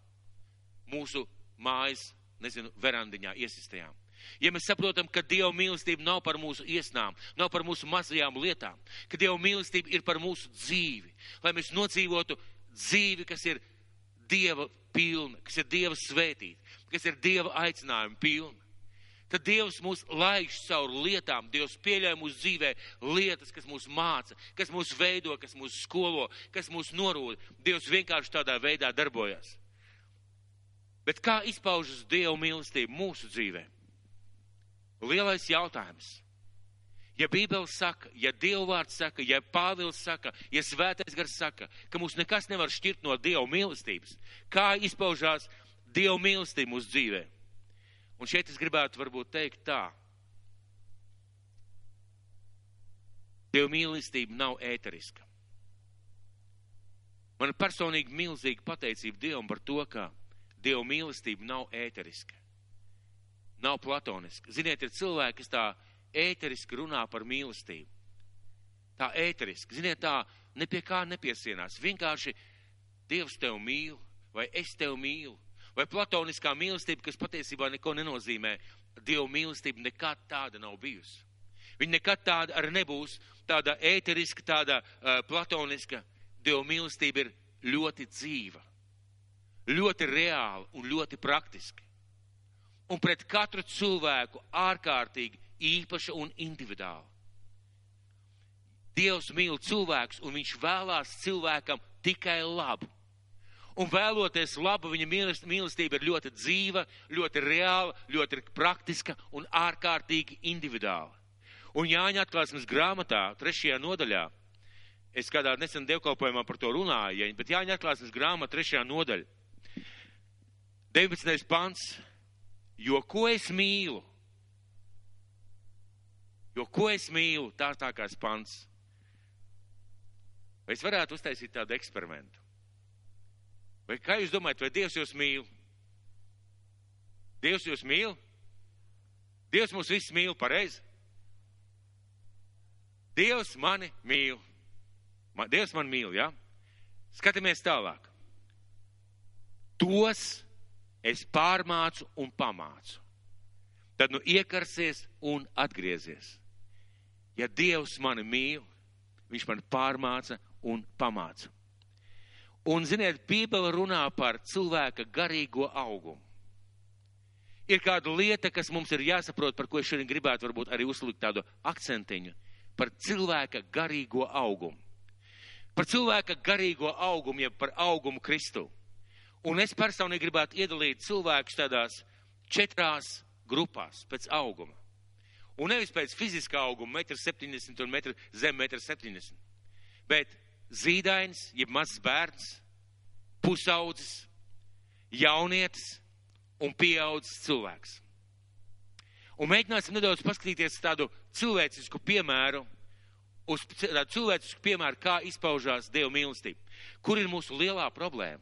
mūsu mājas, nezinu, verandiņā iesistajām. Ja mēs saprotam, ka Dieva mīlestība nav par mūsu iesnām, nav par mūsu mazajām lietām, ka Dieva mīlestība ir par mūsu dzīvi, lai mēs nodzīvotu dzīvi, kas ir Dieva pilna, kas ir Dieva svētīta, kas ir Dieva aicinājuma pilna. Tad Dievs mūs laiž caur lietām, Dievs pieļauj mūsu dzīvē lietas, kas mūs māca, kas mūs veido, kas mūs skolo, kas mūs norūda. Dievs vienkārši tādā veidā darbojas. Bet kā izpaužas Dieva mīlestība mūsu dzīvē? Lielais jautājums. Ja Bībele saka, ja Dievvvārds saka, ja Pāvils saka, ja Svētais gars saka, ka mūs nekas nevar šķirt no Dieva mīlestības, kā izpaužās Dieva mīlestība mūsu dzīvēm? Un šeit es gribētu varbūt teikt tā. Dieva mīlestība nav ēteriska. Man ir personīgi milzīga pateicība Dievam par to, ka Dieva mīlestība nav ēteriska. Nav platoniska. Ziniet, ir cilvēki, kas tā ēteriski runā par mīlestību. Tā ēteriski. Ziniet, tā ne pie kā nepiesienās. Vienkārši Dievs tev mīl vai es tev mīlu vai platoniskā mīlestība, kas patiesībā neko nenozīmē. Dieva mīlestība nekad tāda nav bijusi. Viņa nekad tāda arī nebūs, tāda ēteriska, tāda uh, platoniska. Dieva mīlestība ir ļoti dzīva, ļoti reāla un ļoti praktiska. Un pret katru cilvēku ārkārtīgi īpaša un individuāla. Dievs mīl cilvēkus, un viņš vēlās cilvēkam tikai labu un vēloties labu, viņa mīlestība ir ļoti dzīva, ļoti reāla, ļoti praktiska un ārkārtīgi individuāla. Un Jāņa atklāsmes grāmatā, trešajā nodaļā, es kādā nesen dievkalpojumā par to runāju, bet Jāņa atklāsmes grāmata, trešajā nodaļa, 19. pants, jo ko es mīlu, jo ko es mīlu, tā tā kā pants. Vai es varētu uztaisīt tādu eksperimentu? Vai kā jūs domājat, vai Dievs jūs mīl? Dievs jūs mīl? Dievs mūs visus mīl pareizi. Dievs mani mīl. Man, Dievs man mīl, jā? Ja? Skatāmies tālāk. Tos es pārmācu un pamācu. Tad nu iekarsies un atgriezies. Ja Dievs mani mīl, viņš man pārmāca un pamāca. Un, ziniet, Bībele runā par cilvēka garīgo augumu. ir kāda lieta, kas mums ir jāsaprot, par ko es šodien gribētu varbūt arī uzlikt tādu akcentiņu par cilvēka garīgo augumu. Par cilvēka garīgo augumu, jeb par augumu Kristu. Un es personīgi gribētu iedalīt cilvēkus tādās četrās grupās pēc auguma. Un nevis pēc fiziskā auguma, 1,70 m un zem 1,70 m. Bet zīdains, jeb mazs bērns, pusaudzis, jaunietis un pieaudzis cilvēks. Un mēģināsim nedaudz paskatīties tādu cilvēcisku piemēru, uz tādu cilvēcisku piemēru, kā izpaužās Dieva mīlestība. Kur ir mūsu lielā problēma?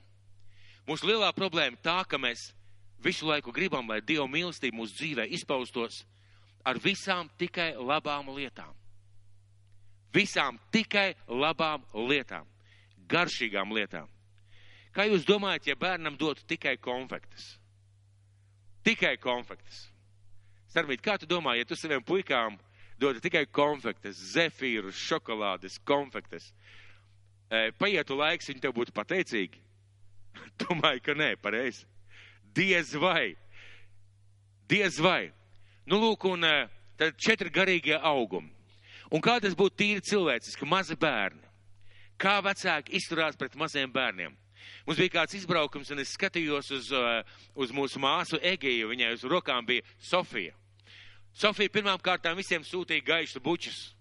Mūsu lielā problēma tā, ka mēs visu laiku gribam, lai Dieva mīlestība mūsu dzīvē izpaustos ar visām tikai labām lietām. Visām tikai labām lietām, garšīgām lietām. Kā jūs domājat, ja bērnam dotu tikai konfektes? Tikai konfektes. Starpīt, kā tu domā, ja tu saviem puikām dotu tikai konfektes, zefīrus, šokolādes, konfektes, e, paietu laiks, viņi tev būtu pateicīgi? Domāju, ka nē, pareizi. Diez vai. Diez vai. Nu, lūk, un e, tad četri garīgie augumi. Un kā tas būtu tīri cilvēciski, mazi bērni? Kā vecāki izturās pret maziem bērniem? Mums bija kāds izbraukums, un es skatījos uz, uh, uz mūsu māsu Egeju. Viņai uz rokām bija Sofija. Sofija pirmām kārtām visiem sūtīja gaišu bučus.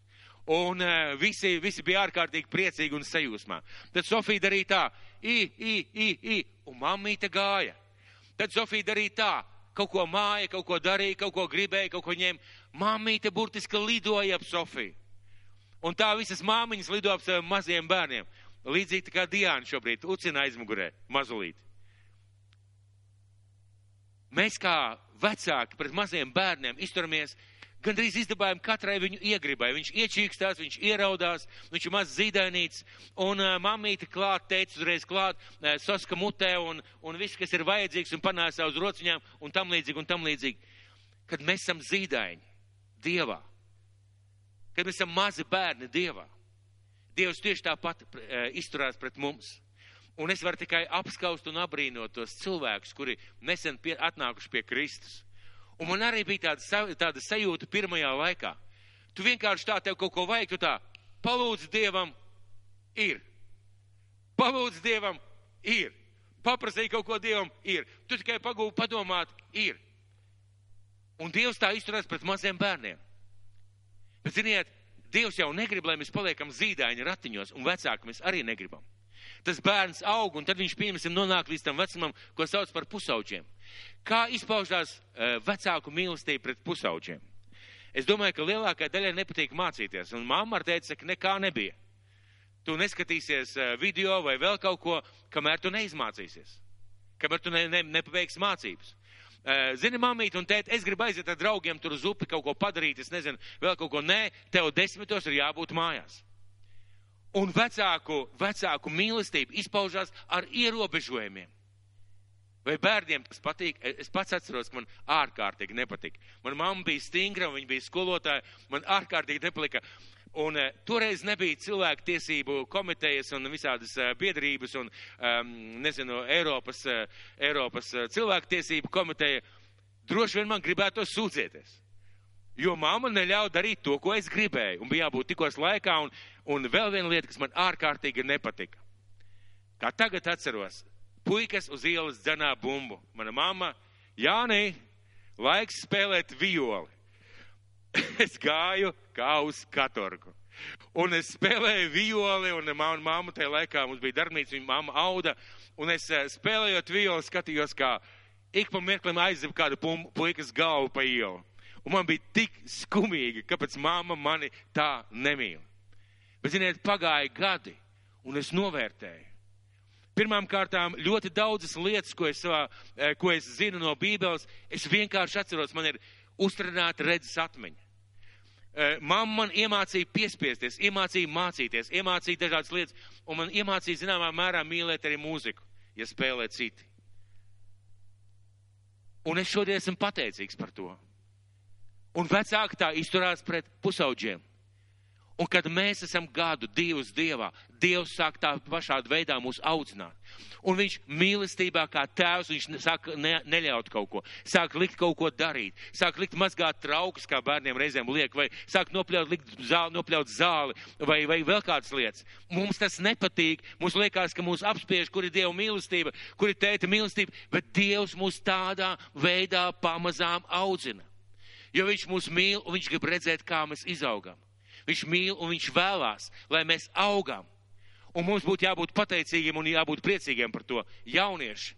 Un uh, visi, visi bija ārkārtīgi priecīgi un sajūsmā. Tad Sofija darīja tā, i, i, i, i, un mammīte gāja. Tad Sofija darīja tā, kaut ko māja, kaut ko darīja, kaut ko gribēja, kaut ko ņēma. Mammīte burtiski lidoja ap Sofiju. Un tā visas māmiņas lido ap saviem maziem bērniem. Līdzīgi kā Diāna šobrīd ucina aizmugurē mazulīt. Mēs kā vecāki pret maziem bērniem izturamies gandrīz izdabājam katrai viņu iegribai. Viņš iečīkstās, viņš ieraudās, viņš ir maz zīdainīts, un uh, mamīte klāt, teica uzreiz klāt, uh, soska mutē, un, un viss, kas ir vajadzīgs, un panāsā uz rociņām, un tam līdzīgi, un tam līdzīgi. Kad mēs esam zīdaini Dievā, kad mēs esam mazi bērni Dievā, Dievs tieši tāpat e, izturās pret mums. Un es varu tikai apskaust un abrīnot tos cilvēkus, kuri nesen pie, atnākuši pie Kristus. Un man arī bija tāda, tāda sajūta pirmajā laikā. Tu vienkārši tā tev kaut ko vajag, tu tā palūdz Dievam, ir. Palūdz Dievam, ir. Paprasīja kaut ko Dievam, ir. Tu tikai pagūvi padomāt, ir. Un Dievs tā izturās pret maziem bērniem. Bet, ziniet, Dievs jau negrib, lai mēs paliekam zīdaiņa ratiņos, un vecāki mēs arī negribam. Tas bērns aug, un tad viņš, piemēram, nonāk līdz tam vecumam, ko sauc par pusauģiem. Kā izpaužās uh, vecāku mīlestība pret pusauģiem? Es domāju, ka lielākai daļai nepatīk mācīties, un mamma teica, ka nekā nebija. Tu neskatīsies uh, video vai vēl kaut ko, kamēr tu neizmācīsies, kamēr tu ne, ne, nepabeigsi mācības. Eh, zini, mamīt un tēt, es gribu aiziet ar draugiem tur uz upi kaut ko padarīt, es nezinu, vēl kaut ko. Nē, tev desmitos ir jābūt mājās. Un vecāku, vecāku mīlestība izpaužās ar ierobežojumiem. Vai bērniem tas patīk? Es pats atceros, man ārkārtīgi nepatika. Mana mamma bija stingra, viņa bija skolotāja, man ārkārtīgi nepalika. Un uh, toreiz nebija cilvēku tiesību komitejas un visādas uh, biedrības un, um, nezinu, Eiropas, uh, Eiropas uh, cilvēku tiesību komiteja. Droši vien man gribētu sūdzēties. Jo mamma neļauj darīt to, ko es gribēju, un bija jābūt tikos laikā, un, un vēl viena lieta, kas man ārkārtīgi nepatika. Kā tagad atceros, puikas uz ielas dzenā bumbu. Mana mamma, Jānī, laiks spēlēt violi. es gāju kā uz katorgu. Un es spēlēju violi, un mana mamma tajā laikā mums bija darbnīca, viņa mamma auda, un es eh, spēlējot violi skatījos, kā ik pa mirklim aizdev kādu puikas galvu pa ielu. Un man bija tik skumīgi, kāpēc mamma mani tā nemīl. Bet, ziniet, pagāja gadi, un es novērtēju. Pirmām kārtām ļoti daudzas lietas, ko es, savā, eh, ko es zinu no Bībeles, es vienkārši atceros, man ir uztrenēta redzes atmiņa. Eh, mamma man iemācīja piespiesties, iemācīja mācīties, iemācīja dažādas lietas, un man iemācīja zināmā mērā mīlēt arī mūziku, ja spēlē citi. Un es šodien esmu pateicīgs par to. Un vecāki tā izturās pret pusauģiem. Un kad mēs esam gadu, divus dievā, Dievs sāk tā pašā veidā mūs audzināt. Un viņš mīlestībā kā tēvs, viņš sāk ne, neļaut kaut ko, sāk likt kaut ko darīt, sāk likt mazgāt traukus, kā bērniem reizēm liek, vai sāk nopļaut, likt zāli, nopļaut zāli, vai, vai vēl kādas lietas. Mums tas nepatīk, mums liekas, ka mūs apspiež, kur ir Dieva mīlestība, kur ir tēta mīlestība, bet Dievs mūs tādā veidā pamazām audzina. Jo viņš mūs mīl un viņš grib redzēt, kā mēs izaugam. Viņš mīl un viņš vēlās, lai mēs augam. Un mums būtu jābūt pateicīgiem un jābūt priecīgiem par to. Jaunieši,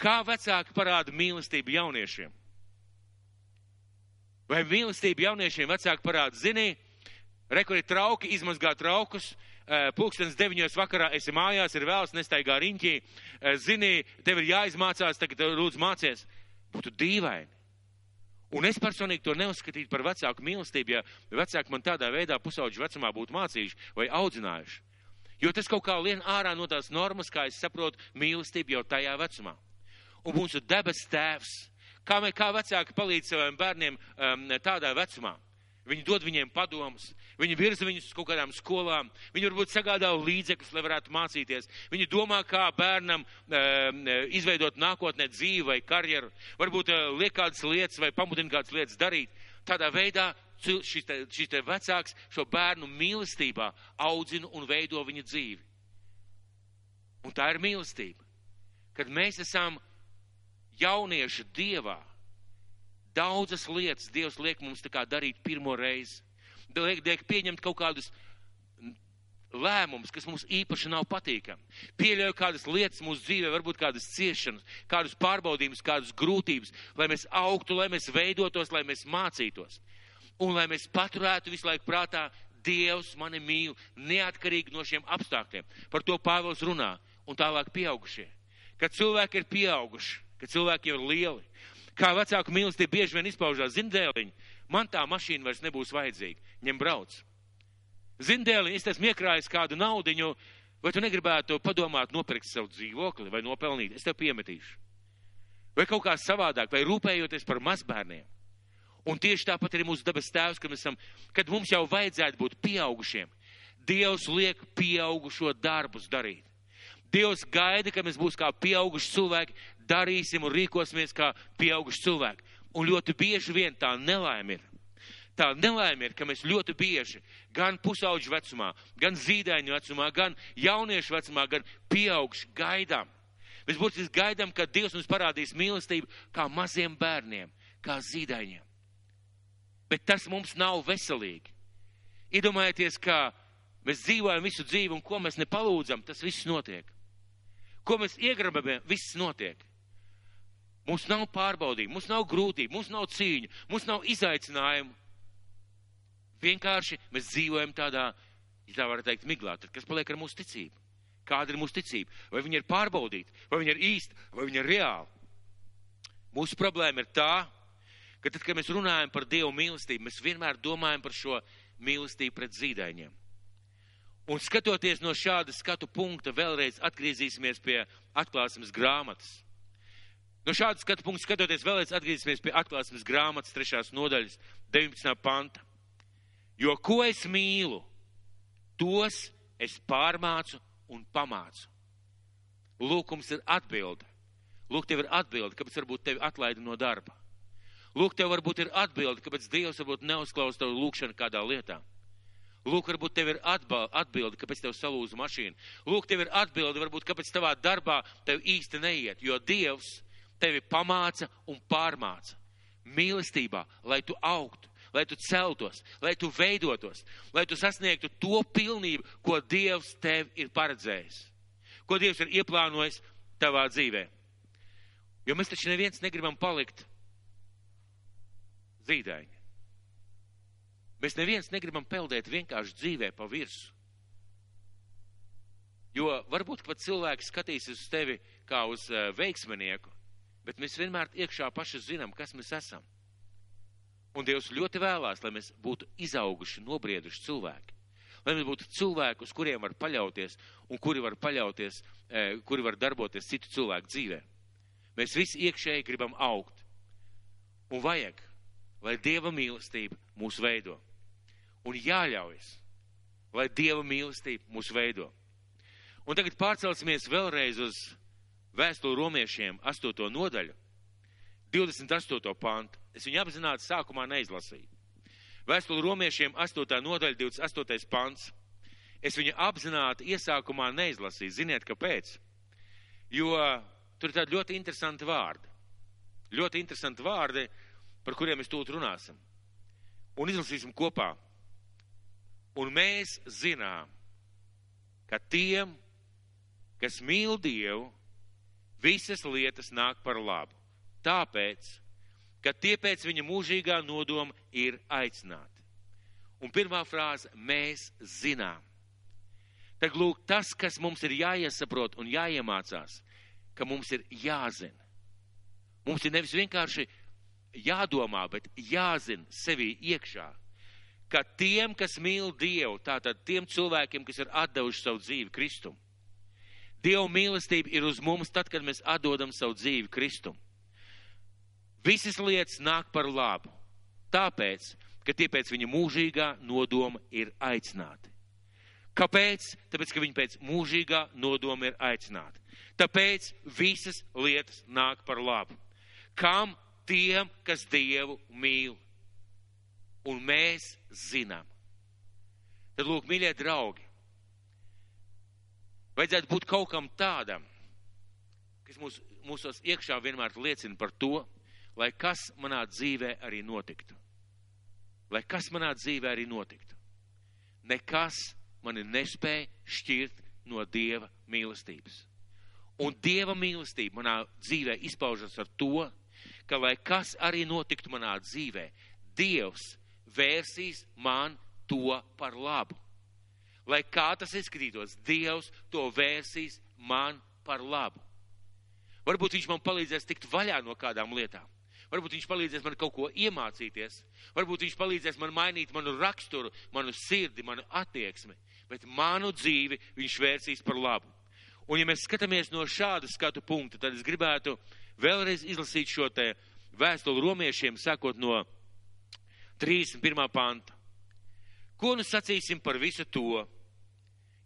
kā vecāki parāda mīlestību jauniešiem? Vai mīlestību jauniešiem vecāki parāda, zini, rekuri trauki, izmazgā traukus, pulkstens deviņos vakarā esi mājās, ir vēls, nestaigā riņķī, zini, tev ir jāizmācās, tagad lūdzu mācies. Būtu dīvaini. Un es personīgi to neuzskatītu par vecāku mīlestību, ja vecāki man tādā veidā pusauģu vecumā būtu mācījuši vai audzinājuši. Jo tas kaut kā lien ārā no tās normas, kā es saprotu, mīlestību jau tajā vecumā. Un mūsu debes tēvs, kā, mē, kā vecāki palīdz saviem bērniem um, tādā vecumā, Viņi dod viņiem padomus, viņi virza viņus uz kaut kādām skolām, viņi varbūt sagādā līdzekļus, lai varētu mācīties. Viņi domā, kā bērnam e, izveidot nākotnē dzīvi vai karjeru, varbūt e, liek kādas lietas vai pamudina kādas lietas darīt. Tādā veidā šis te, šis te vecāks šo bērnu mīlestībā audzina un veido viņa dzīvi. Un tā ir mīlestība. Kad mēs esam jaunieši dievā, Daudzas lietas Dievs liek mums tā kā darīt pirmo reizi. Liek, liek pieņemt kaut kādus lēmumus, kas mums īpaši nav patīkami. Pieļauj kādas lietas mūsu dzīvē, varbūt kādas ciešanas, kādus pārbaudījumus, kādas grūtības, lai mēs augtu, lai mēs veidotos, lai mēs mācītos. Un lai mēs paturētu visu laiku prātā, Dievs mani mīl neatkarīgi no šiem apstākļiem. Par to Pāvils runā. Un tālāk pieaugušie. Kad cilvēki ir pieauguši, kad cilvēki jau ir lieli, kā vecāku mīlestība bieži vien izpaužās zindēliņi, man tā mašīna vairs nebūs vajadzīga. Ņem brauc. Zindēliņi, es esmu iekrājis kādu naudiņu, vai tu negribētu padomāt nopirkt savu dzīvokli vai nopelnīt, es tev piemetīšu. Vai kaut kā savādāk, vai rūpējoties par mazbērniem. Un tieši tāpat arī mūsu dabas tēvs, kad, esam, kad mums jau vajadzētu būt pieaugušiem. Dievs liek pieaugušo darbus darīt. Dievs gaida, ka mēs būsim kā pieauguši cilvēki, darīsim un rīkosimies kā pieauguši cilvēki. Un ļoti bieži vien tā nelaime ir. Tā nelaime ir, ka mēs ļoti bieži, gan pusauģu vecumā, gan zīdaiņu vecumā, gan jauniešu vecumā, gan pieauguši gaidām. Mēs būtiski gaidām, ka Dievs mums parādīs mīlestību kā maziem bērniem, kā zīdaiņiem. Bet tas mums nav veselīgi. Iedomājieties, kā mēs dzīvojam visu dzīvi un ko mēs nepalūdzam, tas viss notiek. Ko mēs iegrabam, viss notiek. Mums nav pārbaudījumu, mums nav grūtību, mums nav cīņu, mums nav izaicinājumu. Vienkārši mēs dzīvojam tādā, ja tā var teikt, miglā. Tad kas paliek ar mūsu ticību? Kāda ir mūsu ticība? Vai viņa ir pārbaudīta, vai viņa ir īsta, vai viņa ir reāla? Mūsu problēma ir tā, ka tad, kad mēs runājam par Dievu mīlestību, mēs vienmēr domājam par šo mīlestību pret zīdaiņiem. Un skatoties no šāda skatu punkta, vēlreiz atgriezīsimies pie atklāsmes grāmatas. No šāda skatu punkta skatoties, vēlreiz atgriezīsimies pie atklāsmes grāmatas trešās nodaļas 19. panta. Jo ko es mīlu, tos es pārmācu un pamācu. Lūk, mums ir atbilde. Lūk, tev ir atbilde, kāpēc varbūt tevi atlaida no darba. Lūk, tev varbūt ir atbilde, kāpēc Dievs varbūt neuzklausa tavu lūgšanu kādā lietā. Lūk, varbūt tev ir atbilde, kāpēc tev salūza mašīna. Lūk, tev ir atbilde, varbūt kāpēc tavā darbā tev īsti neiet, jo Dievs tevi pamāca un pārmāca mīlestībā, lai tu augtu, lai tu celtos, lai tu veidotos, lai tu sasniegtu to pilnību, ko Dievs tev ir paredzējis, ko Dievs ir ieplānojis tavā dzīvē. Jo mēs taču neviens negribam palikt zīdaiņi. Mēs neviens negribam peldēt vienkārši dzīvē pa virsu. Jo varbūt pat cilvēki skatīsies uz tevi kā uz uh, veiksmenieku, bet mēs vienmēr iekšā paši zinām, kas mēs esam. Un Dievs ļoti vēlās, lai mēs būtu izauguši, nobrieduši cilvēki. Lai mēs būtu cilvēki, uz kuriem var paļauties un kuri var paļauties, eh, kuri var darboties citu cilvēku dzīvē. Mēs visi iekšēji gribam augt. Un vajag, lai Dieva mīlestība mūs veido. Un jāļaujas, lai Dieva mīlestība mūs veido. Un tagad pārcelsimies vēlreiz uz vēstuli romiešiem 8. nodaļu, 28. pantu. Es viņu apzināti sākumā neizlasīju. Vēstuli romiešiem 8. nodaļa, 28. pants. Es viņu apzināti iesākumā neizlasīju. Ziniet, kāpēc? Jo tur ir tādi ļoti interesanti vārdi. Ļoti interesanti vārdi, par kuriem mēs tūlīt runāsim. Un izlasīsim kopā. Un mēs zinām, ka tiem, kas mīl Dievu, visas lietas nāk par labu. Tāpēc, ka tie pēc viņa mūžīgā nodoma ir aicināti. Un pirmā frāze - mēs zinām. Tad lūk, tas, kas mums ir jāiesaprot un jāiemācās, ka mums ir jāzina. Mums ir nevis vienkārši jādomā, bet jāzina sevi iekšā, ka tiem, kas mīl Dievu, tātad tiem cilvēkiem, kas ir atdevuši savu dzīvi Kristum, Dieva mīlestība ir uz mums tad, kad mēs atdodam savu dzīvi Kristum. Visas lietas nāk par labu, tāpēc, ka tie pēc viņa mūžīgā nodoma ir aicināti. Kāpēc? Tāpēc, ka viņi pēc mūžīgā nodoma ir aicināti. Tāpēc visas lietas nāk par labu. Kam? Tiem, kas Dievu mīl. Un mēs zinām. Tad, lūk, mīļie draugi, vajadzētu būt kaut kam tādam, kas mūs, mūsos iekšā vienmēr liecina par to, lai kas manā dzīvē arī notiktu. Lai kas manā dzīvē arī notiktu. Nekas mani nespēja šķirt no Dieva mīlestības. Un Dieva mīlestība manā dzīvē izpaužas ar to, ka lai kas arī notiktu manā dzīvē, Dievs vērsīs man to par labu. Lai kā tas izskatītos, Dievs to vērsīs man par labu. Varbūt viņš man palīdzēs tikt vaļā no kādām lietām. Varbūt viņš palīdzēs man kaut ko iemācīties. Varbūt viņš palīdzēs man mainīt manu raksturu, manu sirdi, manu attieksmi. Bet manu dzīvi viņš vērsīs par labu. Un ja mēs skatāmies no šāda skatu punkta, tad es gribētu vēlreiz izlasīt šo te vēstuli romiešiem, sākot no 31. panta. Ko nu sacīsim par visu to?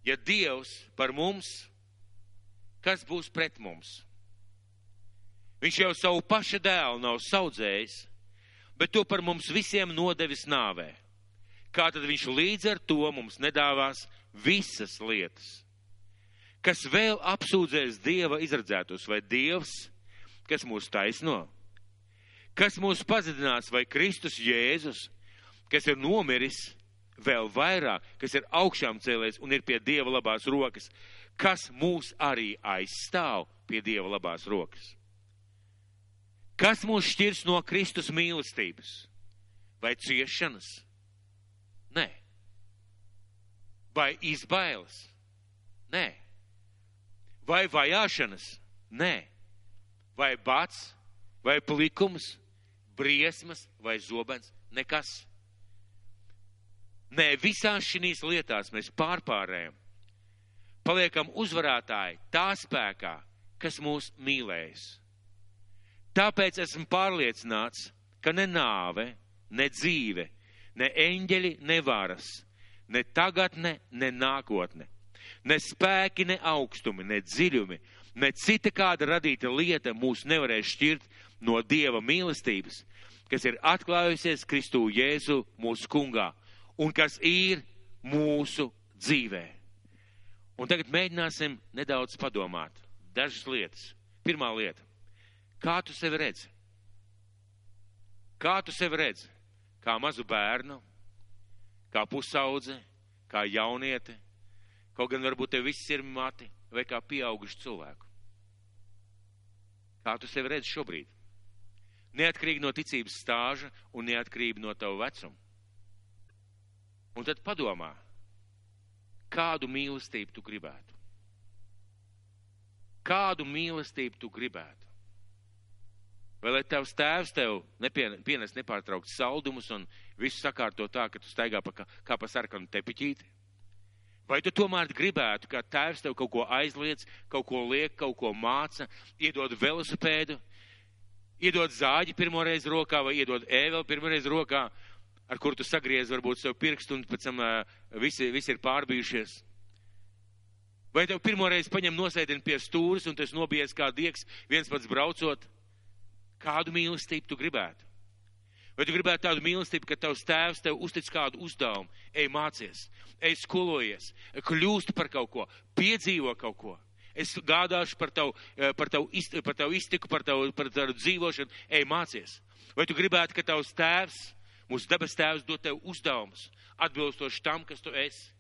Ja Dievs par mums, kas būs pret mums? Viņš jau savu paša dēlu nav saudzējis, bet to par mums visiem nodevis nāvē. Kā tad viņš līdz ar to mums nedāvās visas lietas? kas vēl apsūdzēs Dieva izredzētos, vai Dievs, kas mūs taisno, kas mūs pazudinās, vai Kristus Jēzus, kas ir nomiris, vēl vairāk, kas ir augšām cēlēs un ir pie Dieva labās rokas, kas mūs arī aizstāv pie Dieva labās rokas. Kas mūs šķirs no Kristus mīlestības? Vai ciešanas? Nē. Vai izbailes? Nē. Vai vajāšanas? Nē. Vai bats, vai plikums, briesmas vai zobens? Nekas. Nē, visās šīs lietās mēs pārpārējam. Paliekam uzvarētāji tā spēkā, kas mūs mīlēs. Tāpēc esmu pārliecināts, ka ne nāve, ne dzīve, ne eņģeļi, ne varas, ne tagadne, ne nākotne Ne spēki, ne augstumi, ne dziļumi, ne cita kāda radīta lieta mūs nevarēs šķirt no Dieva mīlestības, kas ir atklājusies Kristū Jēzu mūsu kungā un kas ir mūsu dzīvē. Un tagad mēģināsim nedaudz padomāt. Dažas lietas. Pirmā lieta. Kā tu sevi redzi? Kā tu sevi redzi? Kā mazu bērnu, kā pusaudze, kā jaunieti, Kaut gan varbūt tev viss ir mati vai kā pieauguši cilvēku. Kā tu sevi redzi šobrīd? Neatkarīgi no ticības stāža un neatkarīgi no tava vecuma. Un tad padomā, kādu mīlestību tu gribētu? Kādu mīlestību tu gribētu? Vai lai tavs tēvs tev nepienes nepārtraukt saldumus un visu sakārto tā, ka tu staigā pa, kā pa sarkanu tepiķīti? Vai tu tomēr gribētu, ka tēvs tev kaut ko aizliedz, kaut ko liek, kaut ko māca, iedod velosipēdu, iedod zāģi pirmoreiz rokā vai iedod ēveli pirmoreiz rokā, ar kuru tu sagriez varbūt sev pirkstu un pēc tam uh, visi, visi ir pārbijušies. Vai tev pirmoreiz paņem nosēdini pie stūres un tas nobies kā dieks, viens pats braucot? Kādu mīlestību tu gribētu? Vai tu gribētu tādu mīlestību, ka tavs tēvs tev uztic kādu uzdevumu, ej mācies, ej skolojies, kļūst par kaut ko, piedzīvo kaut ko. Es gādāšu par tavu, par tavu, par tavu iztiku, par tavu, par tavu dzīvošanu, ej mācies. Vai tu gribētu, ka tavs tēvs, mūsu debes tēvs, dod tev uzdevumus, atbilstoši tam, kas tu esi?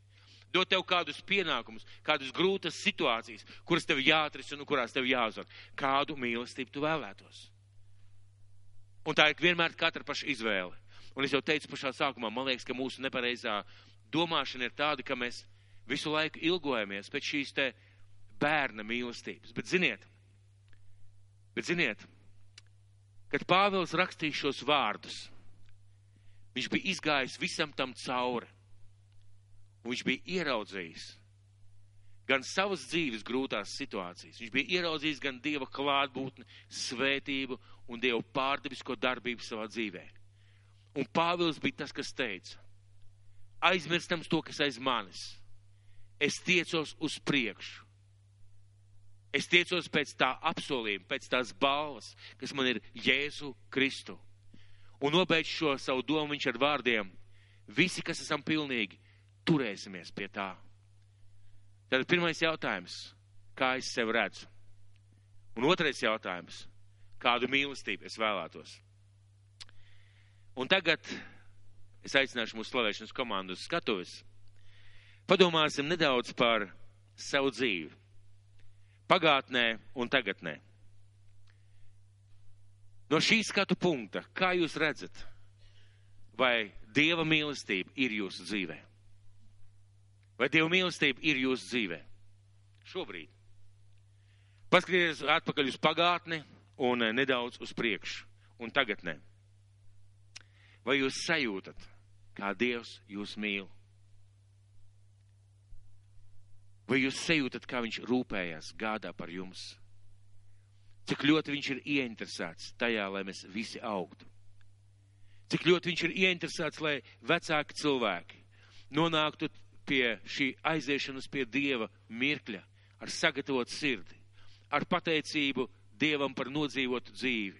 dod tev kādus pienākumus, kādas grūtas situācijas, kuras tev jāatrisina un kurās tev jāuzvar. Kādu mīlestību tu vēlētos? Un tā ir vienmēr katra paša izvēle. Un es jau teicu pašā sākumā, man liekas, ka mūsu nepareizā domāšana ir tāda, ka mēs visu laiku ilgojamies pēc šīs te bērna mīlestības. Bet ziniet, bet ziniet, kad Pāvils rakstīja šos vārdus, viņš bija izgājis visam tam cauri. Viņš bija ieraudzījis gan savas dzīves grūtās situācijas. Viņš bija ieraudzījis gan Dieva klātbūtni, svētību un Dieva pārdevisko darbību savā dzīvē. Un Pāvils bija tas, kas teica, aizmirstams to, kas aiz manis. Es tiecos uz priekšu. Es tiecos pēc tā apsolījuma, pēc tās balvas, kas man ir Jēzu Kristu. Un nobeidz šo savu domu viņš ar vārdiem. Visi, kas esam pilnīgi, turēsimies pie tā. Tad pirmais jautājums, kā es sev redzu? Un otrais jautājums, kādu mīlestību es vēlētos? Un tagad es aicināšu mūsu slavēšanas komandu uz skatuves. Padomāsim nedaudz par savu dzīvi. Pagātnē un tagadnē. No šī skatu punkta, kā jūs redzat, vai Dieva mīlestība ir jūsu dzīvēm? Vai Dieva mīlestība ir jūsu dzīvē? Šobrīd. Paskatieties atpakaļ uz pagātni un eh, nedaudz uz priekšu. Un tagadnē. Vai jūs sajūtat, kā Dievs jūs mīl? Vai jūs sajūtat, kā Viņš rūpējas, gādā par jums? Cik ļoti Viņš ir ieinteresēts tajā, lai mēs visi augtu? Cik ļoti Viņš ir ieinteresēts, lai vecāki cilvēki nonāktu pie šī aiziešanas pie Dieva mirkļa ar sagatavotu sirdi, ar pateicību Dievam par nodzīvotu dzīvi.